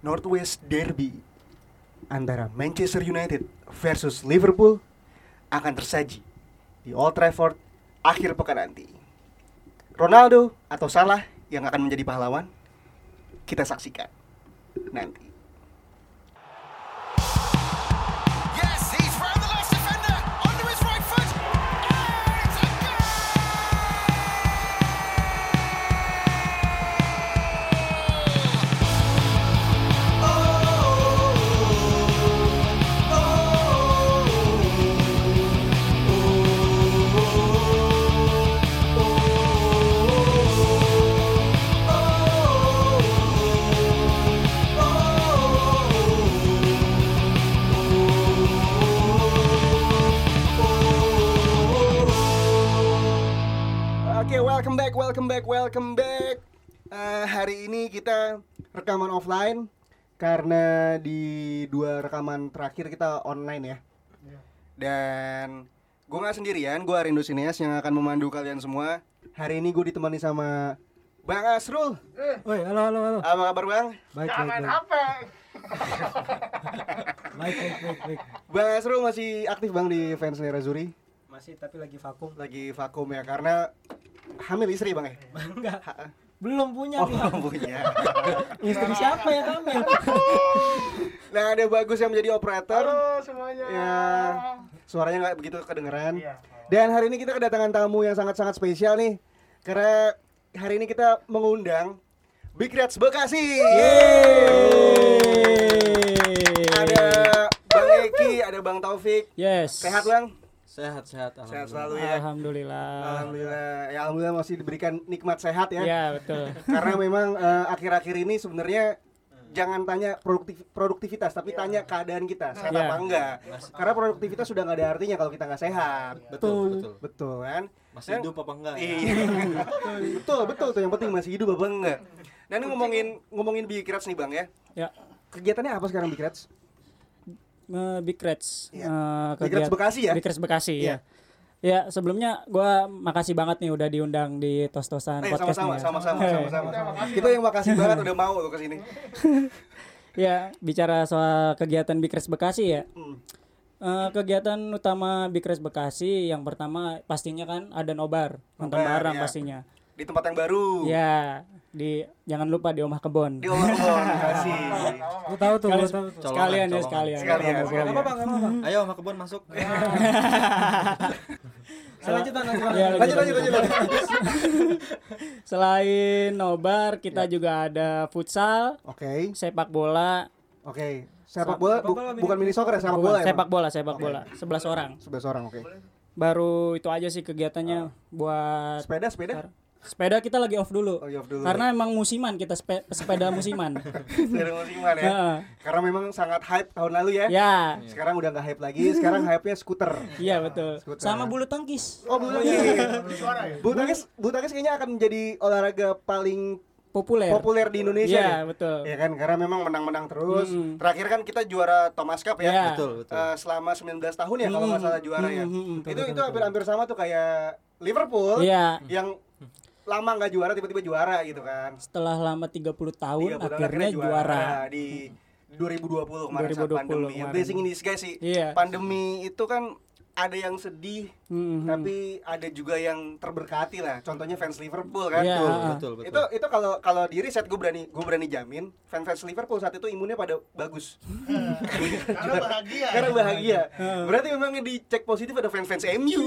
Northwest Derby antara Manchester United versus Liverpool akan tersaji di Old Trafford akhir pekan nanti. Ronaldo atau Salah yang akan menjadi pahlawan? Kita saksikan nanti. Back, welcome back. Eh, hari ini kita rekaman offline karena di dua rekaman terakhir kita online ya. Dan gue nggak sendirian, gue Arindo Sineas yang akan memandu kalian semua. Hari ini gue ditemani sama Bang Asrul. Woi, halo halo halo. Apa kabar Bang? Baik baik baik. Baik baik baik baik. Bang Asrul masih aktif Bang di fans Nerazuri. Masih tapi lagi vakum. Lagi vakum ya karena hamil istri Bang ya. Enggak. Ha- Belum punya Oh, dia. belum punya. Istri siapa yang hamil? Nah, ada Bagus yang menjadi operator. Halo semuanya. Ya, suaranya nggak begitu kedengeran. Iya. Dan hari ini kita kedatangan tamu yang sangat-sangat spesial nih. Karena hari ini kita mengundang Big Reds Bekasi. Ada Bang Eki, ada Bang Taufik. Yes. Sehat Bang? Sehat, sehat. Sehat selalu ya. Alhamdulillah. Alhamdulillah. Ya alhamdulillah masih diberikan nikmat sehat ya. Ya, betul. Karena memang eh, akhir-akhir ini sebenarnya jangan tanya produktif, produktivitas tapi tanya keadaan kita sehat Iya. apa enggak karena produktivitas sudah nggak ada artinya kalau kita nggak sehat Betul, betul. betul kan Masih hidup apa enggak? Iya. betul, betul tuh yang penting masih hidup apa enggak. Dan ini ngomongin ngomongin Big Reds nih Bang ya. Ya. Kegiatannya apa sekarang Big Eh, Big Reds. Iya. eh, Big Reds Bekasi ya? Big Reds Bekasi Iya. ya. Ya, sebelumnya gua makasih banget nih udah diundang di tos-tosan Eh, podcast sama-sama, ya. sama-sama, sama-sama. Kita yang makasih banget udah mau lo ke sini. Ya, bicara soal kegiatan Big Reds Bekasi ya. Hmm. Eh, kegiatan utama Big Reds Bekasi yang pertama pastinya kan ada nobar, nonton bareng ya. pastinya. Di tempat yang baru. Ya, di jangan lupa di Omah Kebon. Di Omong kasih. Lu tahu tuh, lu tahu tuh. sekalian ya colongan. sekalian. Sekalian, Promo, sekalian. promo. Apa Bang? Apa Bang? Ayo sama kebun masuk. Lanjutan lanjutan. Ya, Lanjut lanjut lanjut. Selain nobar, kita Ya. juga ada futsal, Oke, sepak bola, oke. Sepak bola bukan mini soccer ya, sepak bola ya. sepak bola, sepak bola, 11 orang. Sebelas orang, oke. Baru itu aja sih kegiatannya buat Sepeda, sepeda. Sepeda kita lagi off dulu. Iya, off dulu. Karena emang musiman kita sepe- sepeda musiman. Sepeda musiman ya. Heeh. Karena memang sangat hype tahun lalu ya. ya, Sekarang udah nggak hype lagi, sekarang hype-nya skuter. iya betul. Skuter. Sama bulu tangkis. Oh, bulu tangkis. Suara ya. Bulu tangkis, bulu tangkis kayaknya akan menjadi olahraga paling Populer. populer di Indonesia Iya, deh. betul. Ya kan, karena memang menang-menang terus. Mm. Terakhir kan kita juara Thomas Cup ya. Iya. Betul, betul. Eh, selama 19 tahun ya kalau nggak Mm. salah juara ya. Mm, mm, mm, itu itu hampir-hampir sama tuh kayak Liverpool Iya. yang lama nggak juara tiba-tiba juara gitu kan. Setelah lama 30 tahun 30 tahun akhirnya juara. di 2020 kemarin saat 2020 pandemi. Ya, kemarin. Blessing in disguise sih. Iya. Pandemi itu kan ada yang sedih, Hmm, hmm. tapi ada juga yang terberkati lah. Contohnya fans Liverpool kan. Iya, Tuh. ah. Betul, betul. Itu itu kalau kalau di riset gue berani gue berani jamin fans fans Liverpool saat itu imunnya pada bagus. Karena bahagia. Karena bahagia. Berarti memang yang dicek positif ada fans fans MU.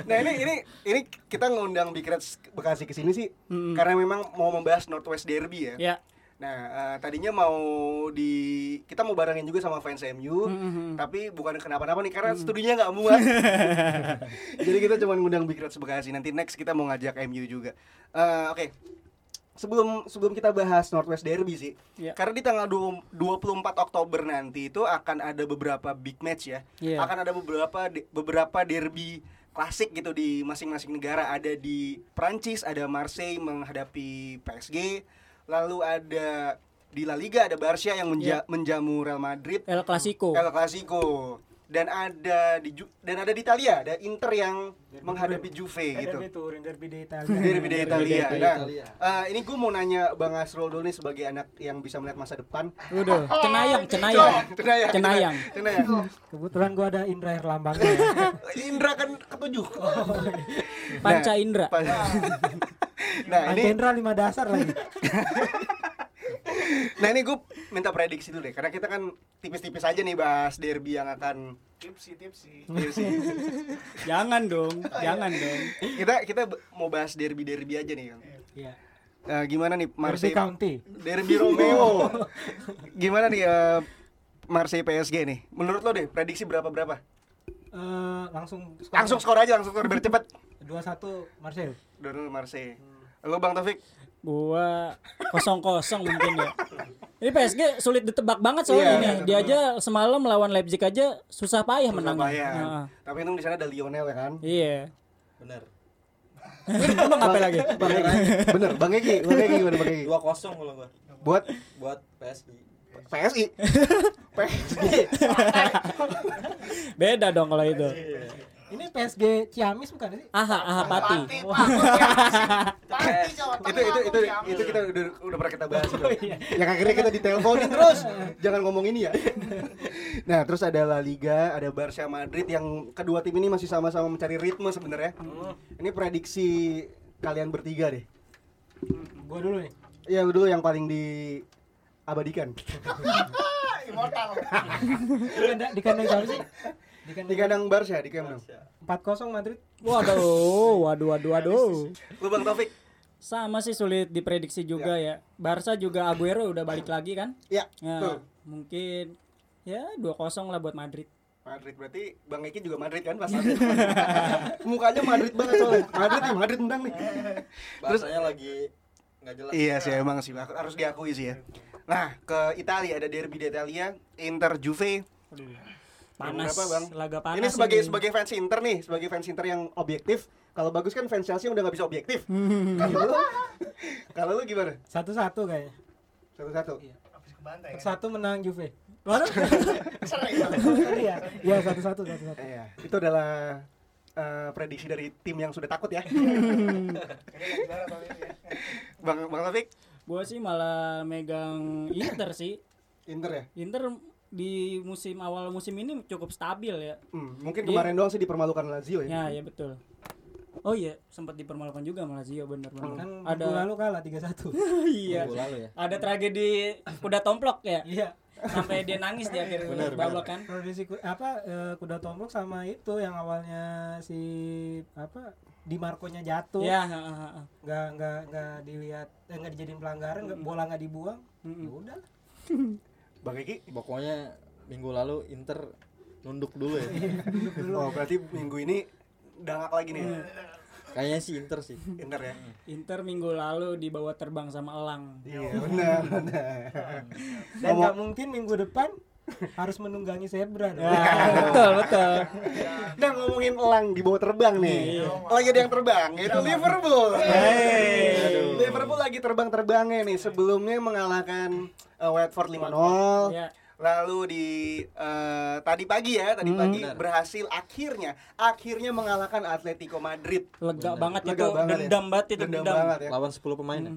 Nah ini ini ini kita ngundang Big Reds Bekasi ke sini sih Mm-mm. karena memang mau membahas Northwest Derby ya. Ya. Nah, eh, tadinya mau di kita mau barengin juga sama fans MU, Mm-mm. tapi bukan kenapa-napa nih karena studinya nggak muat. Jadi kita cuma ngundang Big Reds Bekasi. Nanti next kita mau ngajak MU juga. Eh, Oke. Sebelum sebelum kita bahas Northwest Derby sih, Ya. karena di tanggal 20 24 Oktober nanti itu akan ada beberapa big match ya. Iya. Akan ada beberapa de- beberapa derby klasik gitu di masing-masing negara. Ada di Prancis, ada Marseille menghadapi PSG, lalu ada di La Liga ada Barca yang menja- menjamu Real Madrid. El Clasico. El Clasico. Dan ada di Ju- dan ada di Italia, ada Inter yang menghadapi Juve gitu. Derby Turin, Derby di Italia. Derby di Italia. Derby Nah, Italia. eh, ini gue mau nanya Bang Asrul dulu nih sebagai anak yang bisa melihat masa depan. Udah, cenayang, cenayang. Cenayang. Cenayang. Cenayang. Kebetulan gua ada Indra Herlambangnya ya. Indra kan ketujuh. Panca Indra. Nah, nah Panca ini Indra lima dasar lagi. nah ini gue minta prediksi dulu deh karena kita kan tipis-tipis aja nih bahas derby yang akan Tipsi, tipsi. tipsi. Jangan dong, jangan dong. kita kita mau bahas derby-derby aja nih. Kang. Iya. Eh, gimana nih Derby Marseille County. Derby Romeo. gimana nih eh, Marseille PSG nih? Menurut lo deh prediksi berapa berapa? Eh, langsung skor. Langsung skor aja, langsung skor biar cepet. 2-1 Marseille. Dulu Marseille. Lo Bang Taufik? Gua kosong kosong mungkin ya. Ini PSG sulit ditebak banget soalnya Iya, ini. betul. Dia aja semalam melawan Leipzig aja susah payah menang. Surabaya. Tapi itu di sana ada Lionel ya kan? Iya. Bener. Emang apa lagi? Bang Egi. Bener, Bang Egi. Bang Egi gimana Bang Egi? 2-0 kalau gua Buat buat PSG. PSI. PSG. Beda dong kalau itu. Ini PSG Ciamis bukan sih? Aha, aha pati. Pati Jawa Tengah. itu itu itu itu kita udah udah pernah kita bahas itu. Yang akhirnya kita diteleponin terus. Jangan ngomong ini ya. Nah, terus ada La Liga, ada Barca Madrid yang kedua tim ini masih sama-sama mencari ritme sebenarnya. Ini prediksi kalian bertiga deh. Gua dulu nih. Yang dulu yang paling diabadikan. Immortal. Di kandang siapa sih? Di Di kandang Barca di Camp Nou. 4-0 Madrid. Waduh, waduh, waduh, waduh. Lu Bang Taufik? Sama sih sulit diprediksi juga ya. Barca juga Aguero udah balik lagi kan? Ya, Ya, tuh. mungkin ya 2-0 lah buat Madrid. Madrid berarti Bang Eki juga Madrid kan pas Madrid. Mukanya Madrid banget soalnya. Madrid nih, Madrid menang nih. Terus Bahasanya lagi nggak jelas. Iya sih emang sih harus diakui sih ya. Nah, ke Italia ada derby di Italia, Inter Juve. Panas, Berapa, Bang? laga panas. ini sebagai ini. sebagai fans Inter nih, sebagai fans Inter yang objektif. Kalau bagus kan fans Chelsea udah nggak bisa objektif. Kalau lu, kalau lu gimana? Satu-satu kayaknya. Satu-satu. Habis kebantai kan. Satu menang Juve. Waduh. Tadi ya. Iya, satu-satu, satu-satu. Iya, itu adalah eh, prediksi dari tim yang sudah takut ya. Ini yang juara tahun ini ya. Bang Bang Taufik, Gua sih malah megang Inter sih. Inter ya. Inter di musim awal musim ini cukup stabil ya. Hmm, mungkin Iya. kemarin doang sih dipermalukan Lazio ya. Ya, ya betul. Oh iya, sempat dipermalukan juga sama Lazio bener bener. Kan ada lalu kalah 3-1. iya. Lalu ya. Ada tragedi kuda tomplok ya. Iya. Sampai dia nangis di akhir babak kan. Tradisi apa eh, kuda tomplok sama itu yang awalnya si apa di Marco-nya jatuh. Ya, ha, ha, ha. nggak nggak nggak dilihat eh, nggak dijadiin pelanggaran nggak bola nggak dibuang Mm-mm. ya udah Bang Eki. Pokoknya minggu lalu Inter nunduk dulu ya. Oh, berarti minggu ini dangak lagi nih. Kayaknya sih Inter sih. Inter ya. Inter minggu lalu dibawa terbang sama elang. Iya, benar, benar. dan nggak mungkin minggu depan harus menunggangi zebra dong. Ya, betul, betul. Nah ngomongin elang di bawah terbang nih. Lagi ada yang terbang, yaitu Liverpool. Hey. Liverpool lagi terbang-terbangnya nih sebelumnya mengalahkan uh, Watford 5-0. Ya. Lalu di eh, tadi pagi ya, tadi pagi Benar. berhasil akhirnya akhirnya mengalahkan Atletico Madrid. Lega banget Lega itu, banget ya. dendam banget itu Dendam dendam. banget ya. Lawan 10 pemain ya.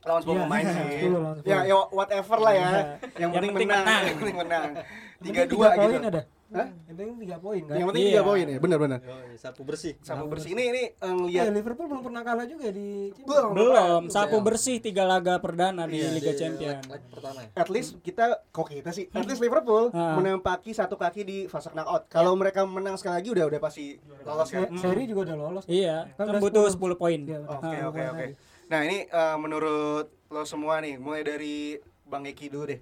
Lawan 10 Iya, pemain sih. 10 lawan 10. Ya, ya whatever lah ya. Yang Yang penting penting menang, menang. yang penting menang. Yang 3-2 penting tiga gitu. poin ada Hah? yang penting tiga poin kan Yang penting Iya. 3 poin ya, benar-benar. Sapu bersih. Sapu bersih ini ini eh, Eh, ngelihat Liverpool belum pernah kalah juga di belum Belum, sapu bersih tiga laga perdana di Iya, Liga Champions. pertama ya. at least kita kok kita sih at least Liverpool Ah. menempati satu kaki di fase knockout kalau mereka menang sekali lagi udah udah pasti lolos kan Se- seri juga udah lolos Iya, Kan kan butuh 10 10 poin. Iya, oke oke oke. Nah ini eh, menurut lo semua nih mulai dari Bang Eki dulu deh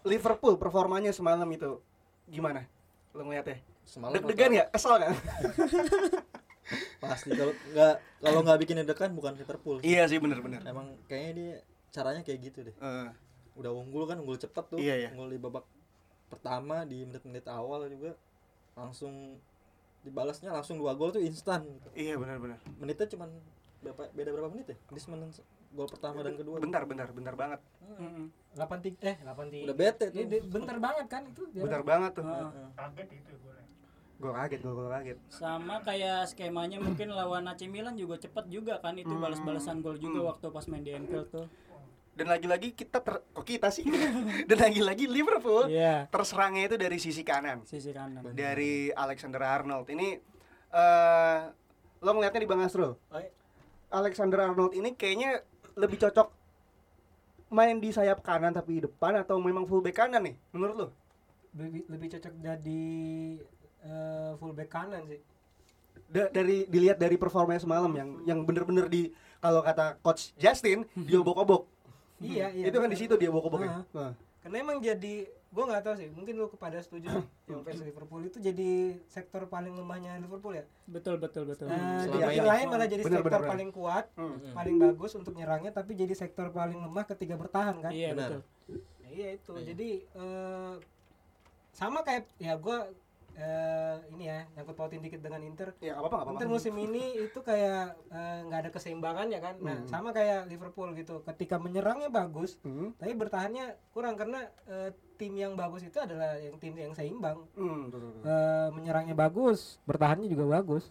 Liverpool performanya semalam itu gimana lo ngeliatnya Semalam deg-degan ya kesel kan Pasti kalau nggak kalau nggak bikin deg-degan bukan Liverpool. iya sih bener-bener Emang kayaknya dia caranya kayak gitu deh. Eh, Udah unggul kan, unggul cepet tuh. Iya, iya. Unggul di babak pertama di menit-menit awal juga langsung dibalasnya langsung dua gol tuh instan gitu. iya benar-benar Menitnya cuman berapa beda berapa menit ya? Di semen gol pertama dan kedua. bentar bentar bentar banget Mm-mm. 83 eh 83 Udah bete tuh. Ini di- bentar banget kan itu dia. bentar banget tuh. Kaget itu gue. Gue kaget, gue kaget. Sama kayak skemanya mungkin lawan AC Milan juga cepet juga kan itu Hmm. balas-balasan gol juga waktu pas main di Anfield tuh. Dan lagi-lagi kita ter... kok kita sih? Dan lagi-lagi Liverpool Iya, terserangnya itu dari sisi kanan. sisi kanan. Dari Alexander Arnold. Ini eh lo ngeliatnya di Bang Astro. Oh, iya. Alexander Arnold ini kayaknya lebih cocok main di sayap kanan tapi di depan atau memang fullback kanan nih menurut lo? lebih lebih cocok jadi eh, fullback kanan sih Da- dari dilihat dari performanya semalam yang yang bener-bener di kalau kata coach Justin dia obok-obok. iya iya itu kan di situ dia obok-oboknya. Ah. Nah. Karena emang jadi gue nggak tahu sih mungkin lu kepada setuju nih, yang fans Liverpool itu jadi sektor paling lemahnya Liverpool ya Betul betul betul. Selama di ini. lain malah jadi sektor benar. paling kuat Hmm. paling bagus untuk nyerangnya tapi jadi sektor paling lemah ketika bertahan kan Iya Benar. betul. Nah, iya itu jadi eh, sama kayak ya gue eh, ini ya nyangkut pautin dikit dengan Inter Ya nggak apa-apa nggak Inter apa-apa. musim ini itu kayak eh, nggak ada keseimbangannya kan nah Hmm. sama kayak Liverpool gitu ketika menyerangnya bagus Hmm. tapi bertahannya kurang karena eh, tim yang bagus itu adalah yang tim yang seimbang Hmm, betul, betul. Eh, menyerangnya bagus bertahannya juga bagus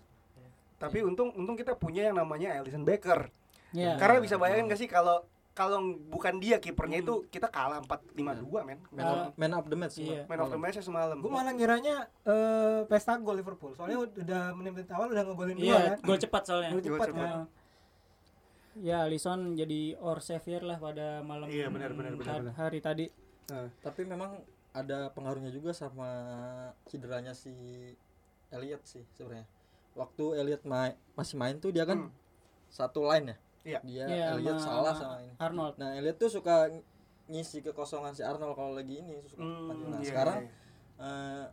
Tapi untung untung kita punya yang namanya Alisson Becker. Iya. Karena bisa bayangin gak sih kalau kalau bukan dia kipernya itu kita kalah 4-5-2 men. Man, of, man of the match Iya. Man of the match semalam. gue malah ngiranya eh, pesta gol Liverpool soalnya udah menit-menit awal udah ngegolin dua Iya, kan gol cepat soalnya. Gol cepat cepat. kan Ya, Alisson jadi or savior lah pada malam Iya, benar, benar, benar, ha- benar. hari tadi. Nah, tapi memang ada pengaruhnya juga sama cederanya si Elliot sih sebenarnya waktu Elliot main masih main tuh dia kan Hmm. satu line ya Iya. dia Iya, Elliot sama salah sama ini Arnold. nah Elliot tuh suka ng- ngisi kekosongan si Arnold kalau lagi ini suka hmm, nah iya, sekarang iya. eh,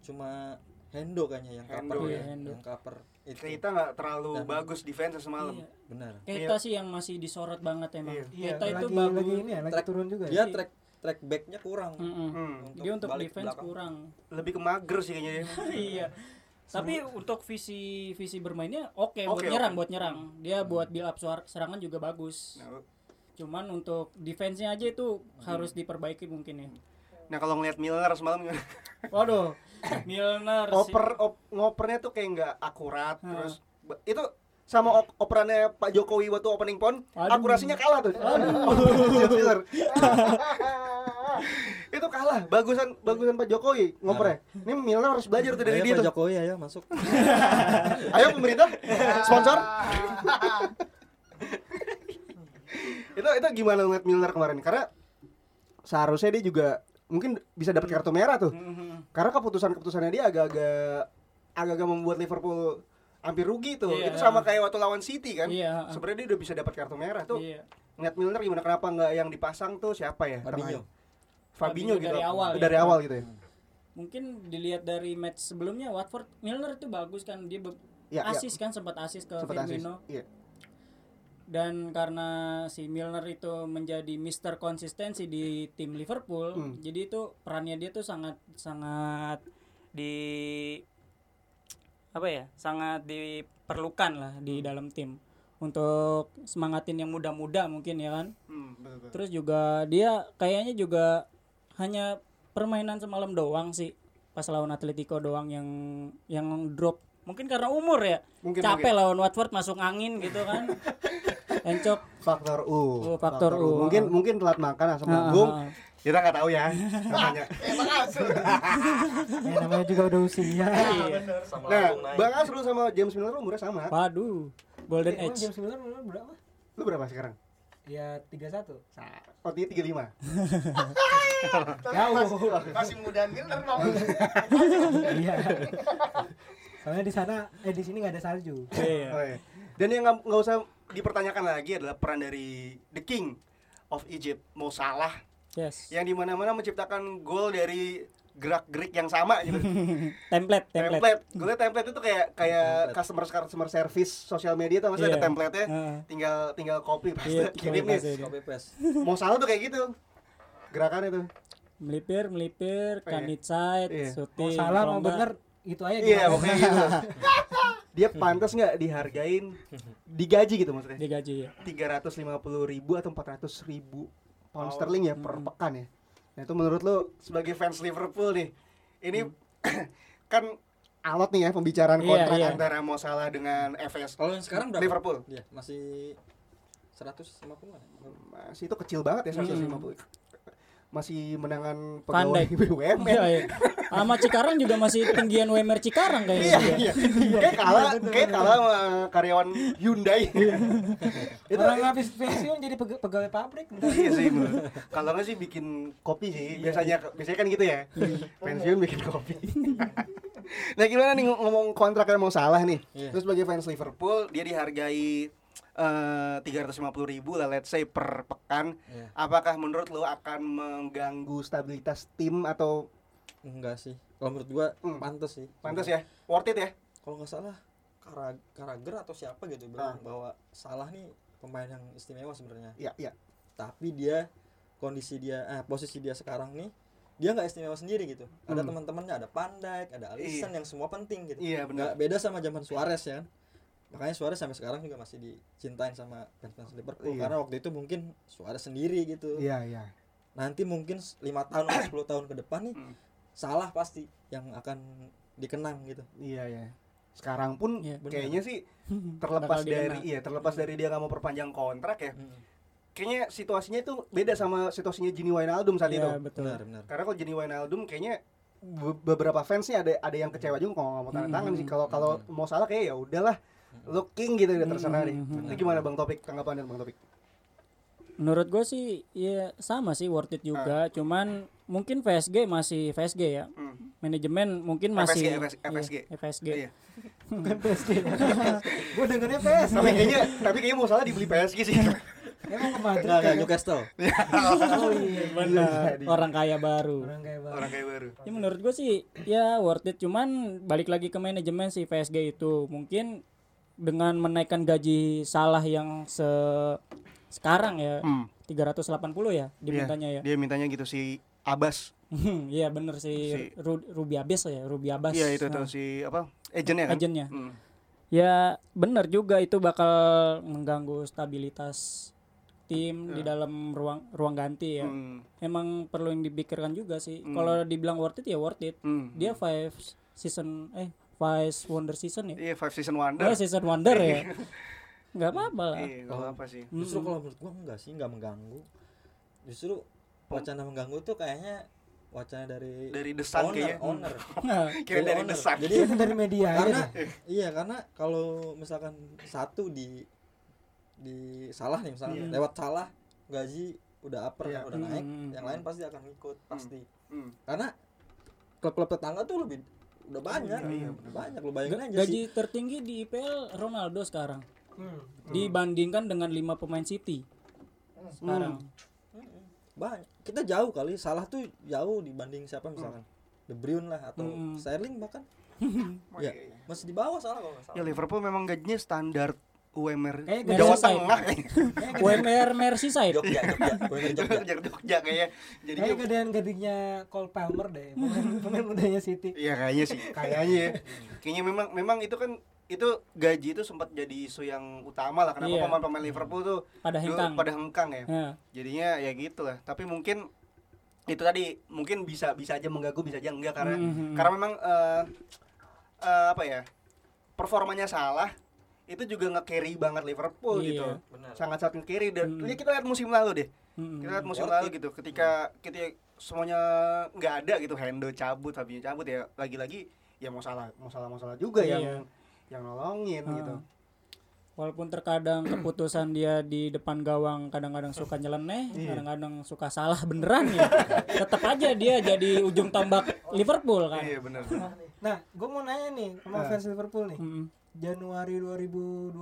cuma Hendo kayaknya yang Hendo, cover iya, ya, Hendo. yang cover itu kita nggak terlalu Dan- bagus defense semalam. Iya. benar Keita sih yang masih disorot banget emang. Iya. Iya, itu lagi, bagus. lagi ini ya, lagi Track- turun juga. dia ya. track track backnya kurang Mm-mm. Hmm. Dia untuk balik ke defense belakang. kurang. Lebih ke mager sih kayaknya dia. iya. Tapi untuk visi visi bermainnya oke buat Oke, nyerang, oke. buat nyerang. Dia buat build up suar- serangan juga bagus. Nah, Cuman untuk defense-nya aja itu harus diperbaiki mungkin ya. Nah kalau ngeliat Milner semalam? Waduh, Milner oper op, ngopernya tuh kayak nggak akurat Hmm. terus itu sama op- operannya Pak Jokowi waktu opening pon Aduh. akurasinya kalah tuh James Miller. itu kalah bagusan bagusan Pak Jokowi ngopernya ini Milner harus belajar tuh dari Ayo dia Pak tuh Jokowi ayo masuk ayo pemerintah sponsor itu itu gimana ngeliat Milner kemarin karena seharusnya dia juga mungkin bisa dapat kartu merah tuh Mhm. karena keputusan-keputusannya dia agak-agak agak-agak membuat Liverpool hampir rugi tuh. Iya. Itu sama kayak waktu lawan City kan. Iya. Sebenarnya dia udah bisa dapat kartu merah tuh. Iya. Ngeliat Milner gimana kenapa nggak yang dipasang tuh siapa ya? Fabinho? Fabinho Fabinho gitu. dari awal ya. Dari awal gitu ya. Mungkin dilihat dari match sebelumnya Watford Milner itu bagus kan dia be- iya. asis kan sempat asis ke Sempat asis. Firmino. Iya. Dan karena si Milner itu menjadi Mister konsistensi di tim Liverpool, Hmm. jadi itu perannya dia tuh sangat sangat di apa ya? Sangat diperlukan lah di dalam tim untuk semangatin yang muda-muda mungkin ya kan. Hmm, betul, betul. Terus juga dia kayaknya juga hanya permainan semalam doang sih pas lawan Atletico doang yang yang drop. Mungkin karena umur ya. Mungkin, Capek lawan Watford masuk angin gitu kan. Encok. Faktor U. Oh, faktor U. Mungkin mungkin telat makan asam Ah, lambung. ah. Kita nggak tahu ya namanya. Ya, namanya juga udah usia. Iya. sama Nah, Bang Asrul sama James Milner umurnya sama. Waduh. Golden Emang Age. James Miller umur berapa? Lu berapa sekarang? Ya 31. Oh, dia 35. Jauh. Masih muda Milner dong. Iya. Soalnya di sana eh di sini nggak ada salju. Iya. Oh, iya. Dan yang nggak nggak usah dipertanyakan lagi adalah peran dari the king of Egypt, Mo Salah, Yes. yang di mana-mana menciptakan gol dari gerak-gerik yang sama gitu. Template, template. template. Gue liat template itu kayak kayak customer customer service sosial media tuh maksudnya Iya. ada template-nya. Heeh. Tinggal tinggal copy paste Iya, kirim copy nih. paste. copy paste Mo Salah tuh kayak gitu. Gerakannya tuh. Melipir, melipir, Iya. kanit side, Iya. shooting. Mau salah mau bener itu aja Iya, gimana? pokoknya gitu. Dia pantas nggak dihargain digaji gitu maksudnya. digaji ya. 350 ribu atau 400 ribu pound sterling ya per pekan ya. Nah itu menurut lo sebagai fans Liverpool nih, ini Mm. kan alot nih ya pembicaraan Iya, kontrak iya. antara Mo Salah dengan FS Kalau yang sekarang berapa? Liverpool. Dia masih 150 an. Masih itu kecil banget ya 150. Masih menangan pegawai Pandai. BUMN. Iya, iya. Sama Cikarang juga masih tinggian WMR Cikarang kayaknya. Iya, iya. Kayak kalah, kayak kalah sama karyawan Hyundai. itu Orang habis pensiun jadi pega- pegawai pabrik. iya sih. Kalau nggak sih bikin kopi sih. Biasanya biasanya kan gitu ya. Pensiun bikin kopi. nah gimana nih ng- ngomong kontraknya mau salah nih. Iya. Terus sebagai fans Liverpool dia dihargai tiga ratus ribu lah let's say per pekan. Iya. Apakah menurut lo akan mengganggu stabilitas tim atau Enggak sih. Kalau menurut gua Hmm. pantas sih. pantas ya? Worth it ya? Kalau nggak salah Kara- Karager atau siapa gitu bilang bahwa salah nih pemain yang istimewa sebenarnya. Iya, iya. Tapi dia kondisi dia eh, posisi dia sekarang nih dia nggak istimewa sendiri gitu. Ada Hmm. teman-temannya, ada Pandai, ada Alisson yang semua penting gitu. Iya, benar. Beda sama zaman Suarez ya kan. Makanya Suarez sampai sekarang juga masih dicintain sama fans-fans Liverpool Iya. karena waktu itu mungkin Suarez sendiri gitu. Iya, iya. Nanti mungkin lima tahun atau 10 tahun ke depan nih Hmm. salah pasti yang akan dikenang gitu. Iya ya. Sekarang pun Iya, benar. kayaknya sih terlepas Bakal dari iya terlepas dari dia nggak mau perpanjang kontrak ya. Hmm. Kayaknya situasinya itu beda sama situasinya Gini Wijnaldum saat itu. Iya, betul. Benar, benar. Karena kalau Gini Wijnaldum kayaknya be- beberapa fans nih ada ada yang kecewa juga kalau nggak mau tanda tangan Hmm. sih. Kalau kalau mau salah kayak ya udahlah. Lo king gitu udah terserah deh. Hmm. Itu gimana Bang Topik tanggapan Bang Topik? Menurut gue sih ya sama sih worth it juga, cuman mungkin PSG masih PSG ya. Hmm. Manajemen mungkin FSG, masih FSG. Iya, FSG. Iya. Bukan PSG. Gue dengernya PS. Tapi kayaknya tapi kayaknya mau salah dibeli PSG sih. Emang ke Madrid enggak kayaknya. Newcastle. Oh iya. Benar. Orang kaya baru. Orang kayak banget. Orang baru. Ya menurut gue sih ya worth it cuman balik lagi ke manajemen si PSG itu mungkin dengan menaikkan gaji salah yang se sekarang ya Hmm. 380 ya dimintanya ya. Dia mintanya gitu si Abbas. Iya bener si, Si- Ru- Ruby Abbas ya, Ruby Abbas. Iya itu tuh Nah, si apa? Agennya kan? agennya. Hmm. Ya bener juga itu bakal mengganggu stabilitas tim di dalam ruang ruang ganti ya. Hmm. Emang perlu yang dipikirkan juga sih. Hmm. Kalau dibilang worth it ya worth it. Hmm. Dia five season eh five wonder season ya. Iya, Five Season Wonder. Oh, season wonder ya. Nggak apa-apa lah. Iya, nggak apa sih. Justru Mm-mm. kalau menurut gua enggak sih, enggak mengganggu. Justru wacana mengganggu tuh kayaknya wacana dari Dari The Sun owner, kayaknya. owner. Kira dari owner. The Sun. Jadi Itu dari media aja karena iya karena kalau misalkan satu di di salah nih misalnya Iya. lewat salah gaji udah upper Iya. kan, udah naik, Hmm. yang lain pasti akan ikut pasti. Hmm. Karena klub-klub tetangga tuh lebih udah banyak, iya, udah banyak lu bayangin aja Gaji sih. tertinggi di IPL Ronaldo sekarang. Hmm. Dibandingkan dengan lima pemain City. Sekarang. Banyak. Kita jauh kali, salah tuh jauh dibanding siapa misalkan. De Bruyne lah atau Hmm. Sterling bahkan Oh, ya iya, iya. masih di bawah salah kalau nggak salah. Ya Liverpool memang gajinya standar UMR Kayak. Jawa Tengah. UMR Merseyside. Jogja, Jogja, Jogja, Jogja. Jogja Jogja kayaknya. Jadi Kayak gedean gajinya Cole Palmer deh. Pemain, pemain mudanya City. Iya kayaknya sih, kayaknya ya. Kayaknya memang memang itu kan itu gaji itu sempat jadi isu yang utama lah kenapa Iya. pemain-pemain Liverpool tuh Pada hengkang. pada hengkang ya. Ya. Jadinya ya gitulah. Tapi mungkin itu tadi mungkin bisa bisa aja mengganggu bisa aja enggak karena Mhm. karena memang eh, eh, apa ya performanya salah itu juga nge-carry banget Liverpool Iya. gitu Benar. sangat sangat nge-carry dan Hmm. ya kita lihat musim lalu deh Mm-mm. kita lihat musim Worth lalu gitu ketika kita semuanya nggak ada gitu Hendo cabut Fabinho cabut ya lagi-lagi ya mau salah mau salah mau salah juga Iya. yang yang nolongin Ah. gitu Walaupun terkadang keputusan dia di depan gawang kadang-kadang suka nyeleneh, Iya. kadang-kadang suka salah beneran ya. Tetap aja dia jadi ujung tombak Liverpool kan. iya benar Nah, gue mau nanya nih sama Ah. fans Liverpool nih. Januari 2022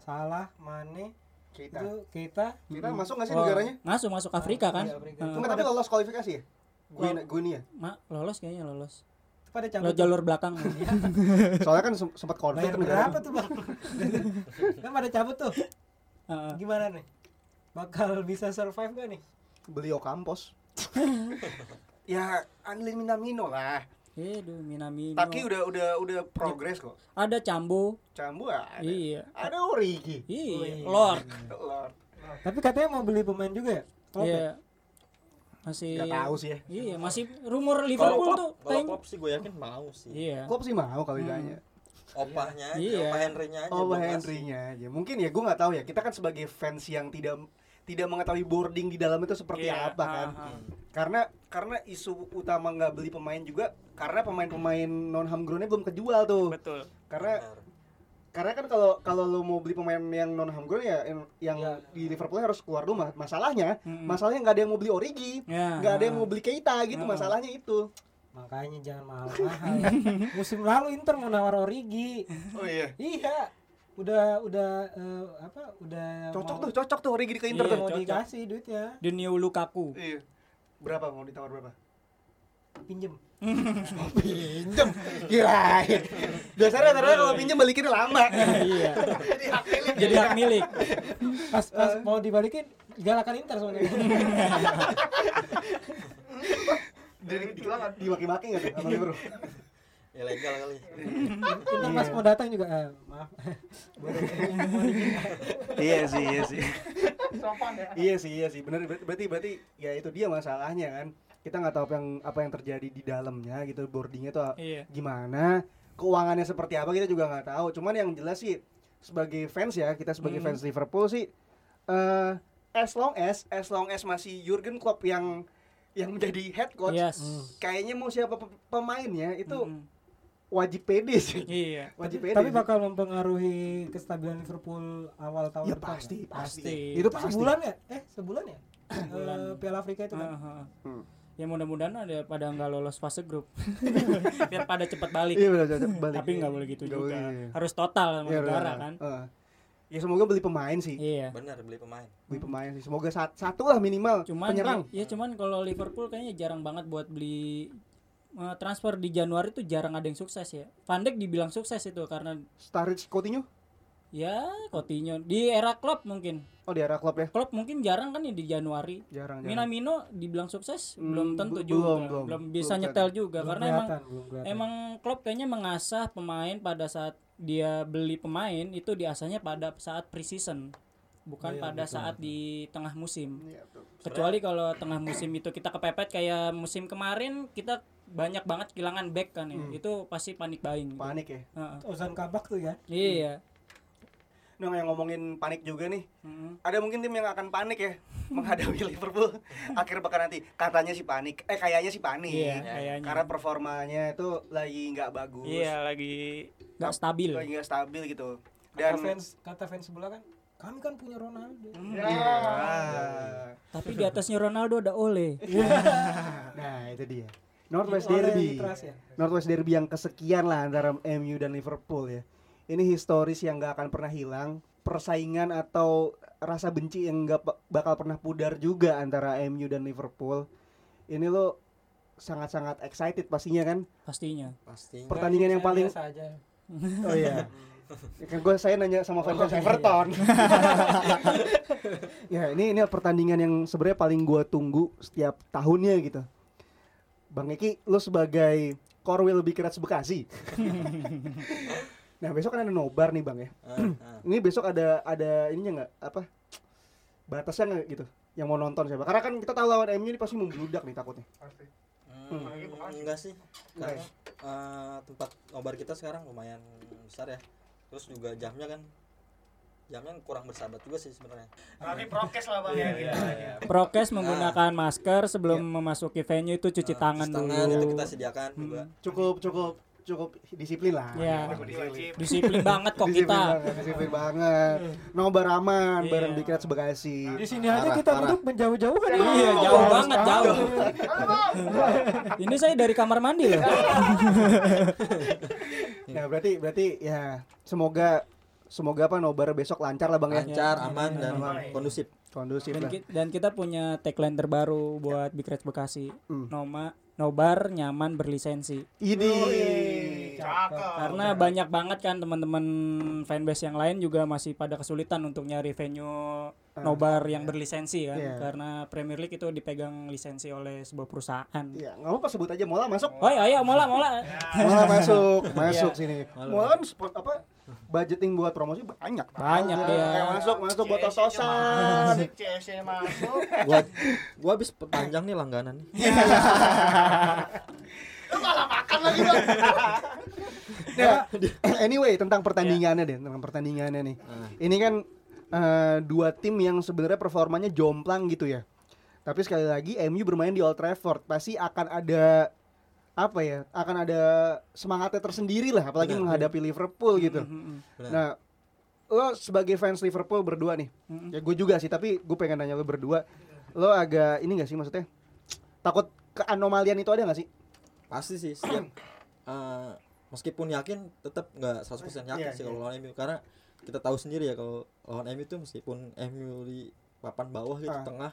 Salah, Mane, kita itu kita kita masuk nggak sih Oh, negaranya Masuk masuk Afrika kan? Iya, Afrika. Enggak, tapi lolos kualifikasi ya Guinea, Guinea. Ma, lolos kayaknya lolos. Pada cabut. jalur belakang. soalnya kan sem- sempat konflik Bayar berapa tuh, Bang? kan pada cabut tuh. Heeh. Gimana nih? Bakal bisa survive gak nih? beli Okampos ya Anlin Minamino lah Aduh, Minamino. Taki udah udah udah progres kok Ada Cambu. Cambu ada Iya. ada Origi Iya, iya. Lord. Lord. Tapi katanya mau beli pemain juga ya? Klopp ya? Iya. masih Gak tahu sih ya. Iya, masih rumor Liverpool tuh kalau Klopp sih gue yakin mau sih. Iya. Klopp sih mau kalau ditanya. Opahnya aja, Iya. opah Henry-nya aja. Oh, ngasih. Henry-nya aja. Mungkin ya gue nggak tahu ya. Kita kan sebagai fans yang tidak tidak mengetahui boarding di dalam itu seperti Iya, apa kan. ah, ah. Karena karena isu utama nggak beli pemain juga karena pemain-pemain non homegrown-nya belum kejual tuh. Betul. Karena Benar. karena kan kalau kalau lu mau beli pemain yang non homegrown ya yang, yang Ya. di Liverpool harus keluar rumah. Masalahnya, Mm-mm. masalahnya nggak ada yang mau beli Origi. Ya, nggak ada yang mau beli Keita gitu Ah. masalahnya itu. Makanya jangan mahal-mahal. Musim lalu Inter mau nawar Origi. Oh iya. Iya. Udah udah eh, apa? Udah Cocok mau, tuh, cocok tuh Origi ke Inter Iya, tuh. mau cocok. dikasih duitnya. The new Lukaku. Iya. Berapa mau ditawar berapa? Pinjem. pinjem kirain biasanya rata-rata kalau pinjem balikinnya lama iya. Jadi hak milik. Pas pas mau dibalikin galakan Inter sebenarnya. dari dimaki-maki nggak tuh sama Liverpool Ilegal kali. Inter pas mau datang juga eh, maaf. iya sih iya sih Sopan ya. iya sih iya sih benar Ber- berarti berarti ya itu dia masalahnya kan kita nggak tahu apa yang apa yang terjadi di dalamnya gitu boardingnya tuh Iya. gimana keuangannya seperti apa kita juga nggak tahu cuman yang jelas sih sebagai fans ya kita sebagai Hmm. fans Liverpool sih eh as long as as long as masih Jurgen Klopp yang yang menjadi head coach Yes. kayaknya mau siapa pe- pemainnya itu Mm. Wajib pede sih Iya. wajib pede Tapi bakal mempengaruhi kestabilan Liverpool awal tahun ya depan. pasti nggak? pasti Pasti. itu pasti Sebulan ya? Eh, sebulan ya? Sebulan. Eh, Piala Afrika itu kan. Ah, ah. Hmm. Ya mudah-mudahan ada pada nggak lolos fase grup. Biar pada cepat balik. iya benar benar, balik Tapi nggak boleh gitu Nggak juga. boleh. Harus total sama Iya, negara kan. Heeh. ya semoga beli pemain sih Iya. Benar beli pemain. beli pemain sih semoga sat- satu lah minimal Cuman penyerang ya cuman kalau Liverpool kayaknya jarang banget buat beli eh, transfer di Januari tuh jarang ada yang sukses ya. Van Dijk dibilang sukses itu karena Sturridge Coutinho ya Coutinho di era Klopp mungkin. oh di era klub ya Klopp mungkin jarang kan ya di Januari. jarang jarang Minamino dibilang sukses Hmm, belum tentu juga. belum, belum. bisa Belum nyetel juga Belum karena emang kelihatan, belum kelihatan. Emang Klopp kayaknya mengasah pemain pada saat dia beli pemain itu diasahnya pada saat preseason bukan Iya, pada betul. saat di tengah musim. Betul. Kecuali kalau tengah musim itu kita kepepet kayak musim kemarin kita banyak banget kehilangan back kan ya. Hmm. Itu pasti panik buying. gitu. panik ya Heeh. Ozan Kabak tuh ya. Iya. Nah, yang ngomongin panik juga nih. Mm. Ada mungkin tim yang akan panik ya menghadapi Liverpool akhir pekan nanti. Katanya sih panik. Eh kayaknya sih panik. Iya, Ya, kayaknya. Karena performanya itu lagi nggak bagus. Iya, lagi nggak stabil. Lagi nggak stabil gitu. Kata Dan fans kata fans sebelah kan, kami kan punya Ronaldo. Ah. Tapi di atasnya Ronaldo ada Ole. Nah, itu dia. Northwest Oleh Derby. Ya. Northwest Derby yang kesekian lah antara MU dan Liverpool ya. Ini historis yang nggak akan pernah hilang. Persaingan atau rasa benci yang ba- bakal pernah pudar juga antara MU dan Liverpool. Ini lo sangat-sangat excited pastinya kan. Pastinya. Pasti. Pertandingan yang paling biasa aja. Oh iya. Ya kan gue saya nanya sama fans Everton. ya ini ini pertandingan yang sebenarnya paling gue tunggu setiap tahunnya gitu. Bang Eki, lu sebagai Korwil Bikirats Bekasi. nah besok kan ada nobar nih bang ya. Ah, ah. Ini besok ada ada ininya nggak apa batasnya nggak gitu? Yang mau nonton siapa? Karena kan kita tahu lawan MU ini pasti membludak nih takutnya. Pasti. Hmm, enggak sih. Karena eh, tempat nobar kita sekarang lumayan besar ya. Terus juga jamnya kan jamnya kurang bersahabat juga sih sebenarnya. Tapi prokes lah bang ya. gitu. Prokes menggunakan masker sebelum memasuki venue itu cuci Eh, tangan cuci dulu. tangan itu kita sediakan juga. Cukup cukup cukup disiplin lah. Iya. Cukup disiplin. Disiplin banget kok disiplin kita. banget, disiplin banget. Nobar aman Iya. bareng Bikirats Bekasi. Di sini aja kita parah. duduk menjauh-jauh kan. Iya, jauh banget, jauh. Ini saya dari kamar mandi loh. Nah, berarti berarti ya semoga semoga apa nobar besok lancar lah Bang ya. Lancar, aman dan Aman. kondusif. Kondusif Dan, lah. ki- dan kita punya tagline terbaru buat Big Reds Bekasi. Hmm. Noma nobar nyaman berlisensi. Ini Cakep. Karena banyak banget kan teman-teman fanbase yang lain juga masih pada kesulitan untuk nyari venue nobar yang berlisensi kan. Iya. Karena Premier League itu dipegang lisensi oleh sebuah perusahaan. ya nggak apa sebut aja Mola masuk. Oh ayo, ayo mola mola. Mola masuk, masuk Iya. sini. Mola kan sport apa budgeting buat promosi banyak. Banyak dia. Kayak masuk masuk buat CS-nya tos-tosan. masuk, gua gua habis perpanjang nih langganan nih Lu malah makan lagi bang. Nah, anyway tentang pertandingannya deh, tentang pertandingannya nih. Nah. Ini kan eh, dua tim yang sebenarnya performanya jomplang gitu ya. Tapi sekali lagi MU bermain di Old Trafford pasti akan ada apa ya? Akan ada semangatnya tersendiri lah apalagi Benar. menghadapi Liverpool gitu. Benar. Nah, lo sebagai fans Liverpool berdua nih. Ya gue juga sih, tapi gue pengen nanya lo berdua. Lo agak ini gak sih maksudnya? Takut keanomalian itu ada gak sih? pasti sih setiap eh, meskipun yakin tetap nggak 100% yakin Iya, sih iya. kalau lawan MU karena kita tahu sendiri ya kalau lawan MU tuh meskipun MU di papan bawah gitu Ah. tengah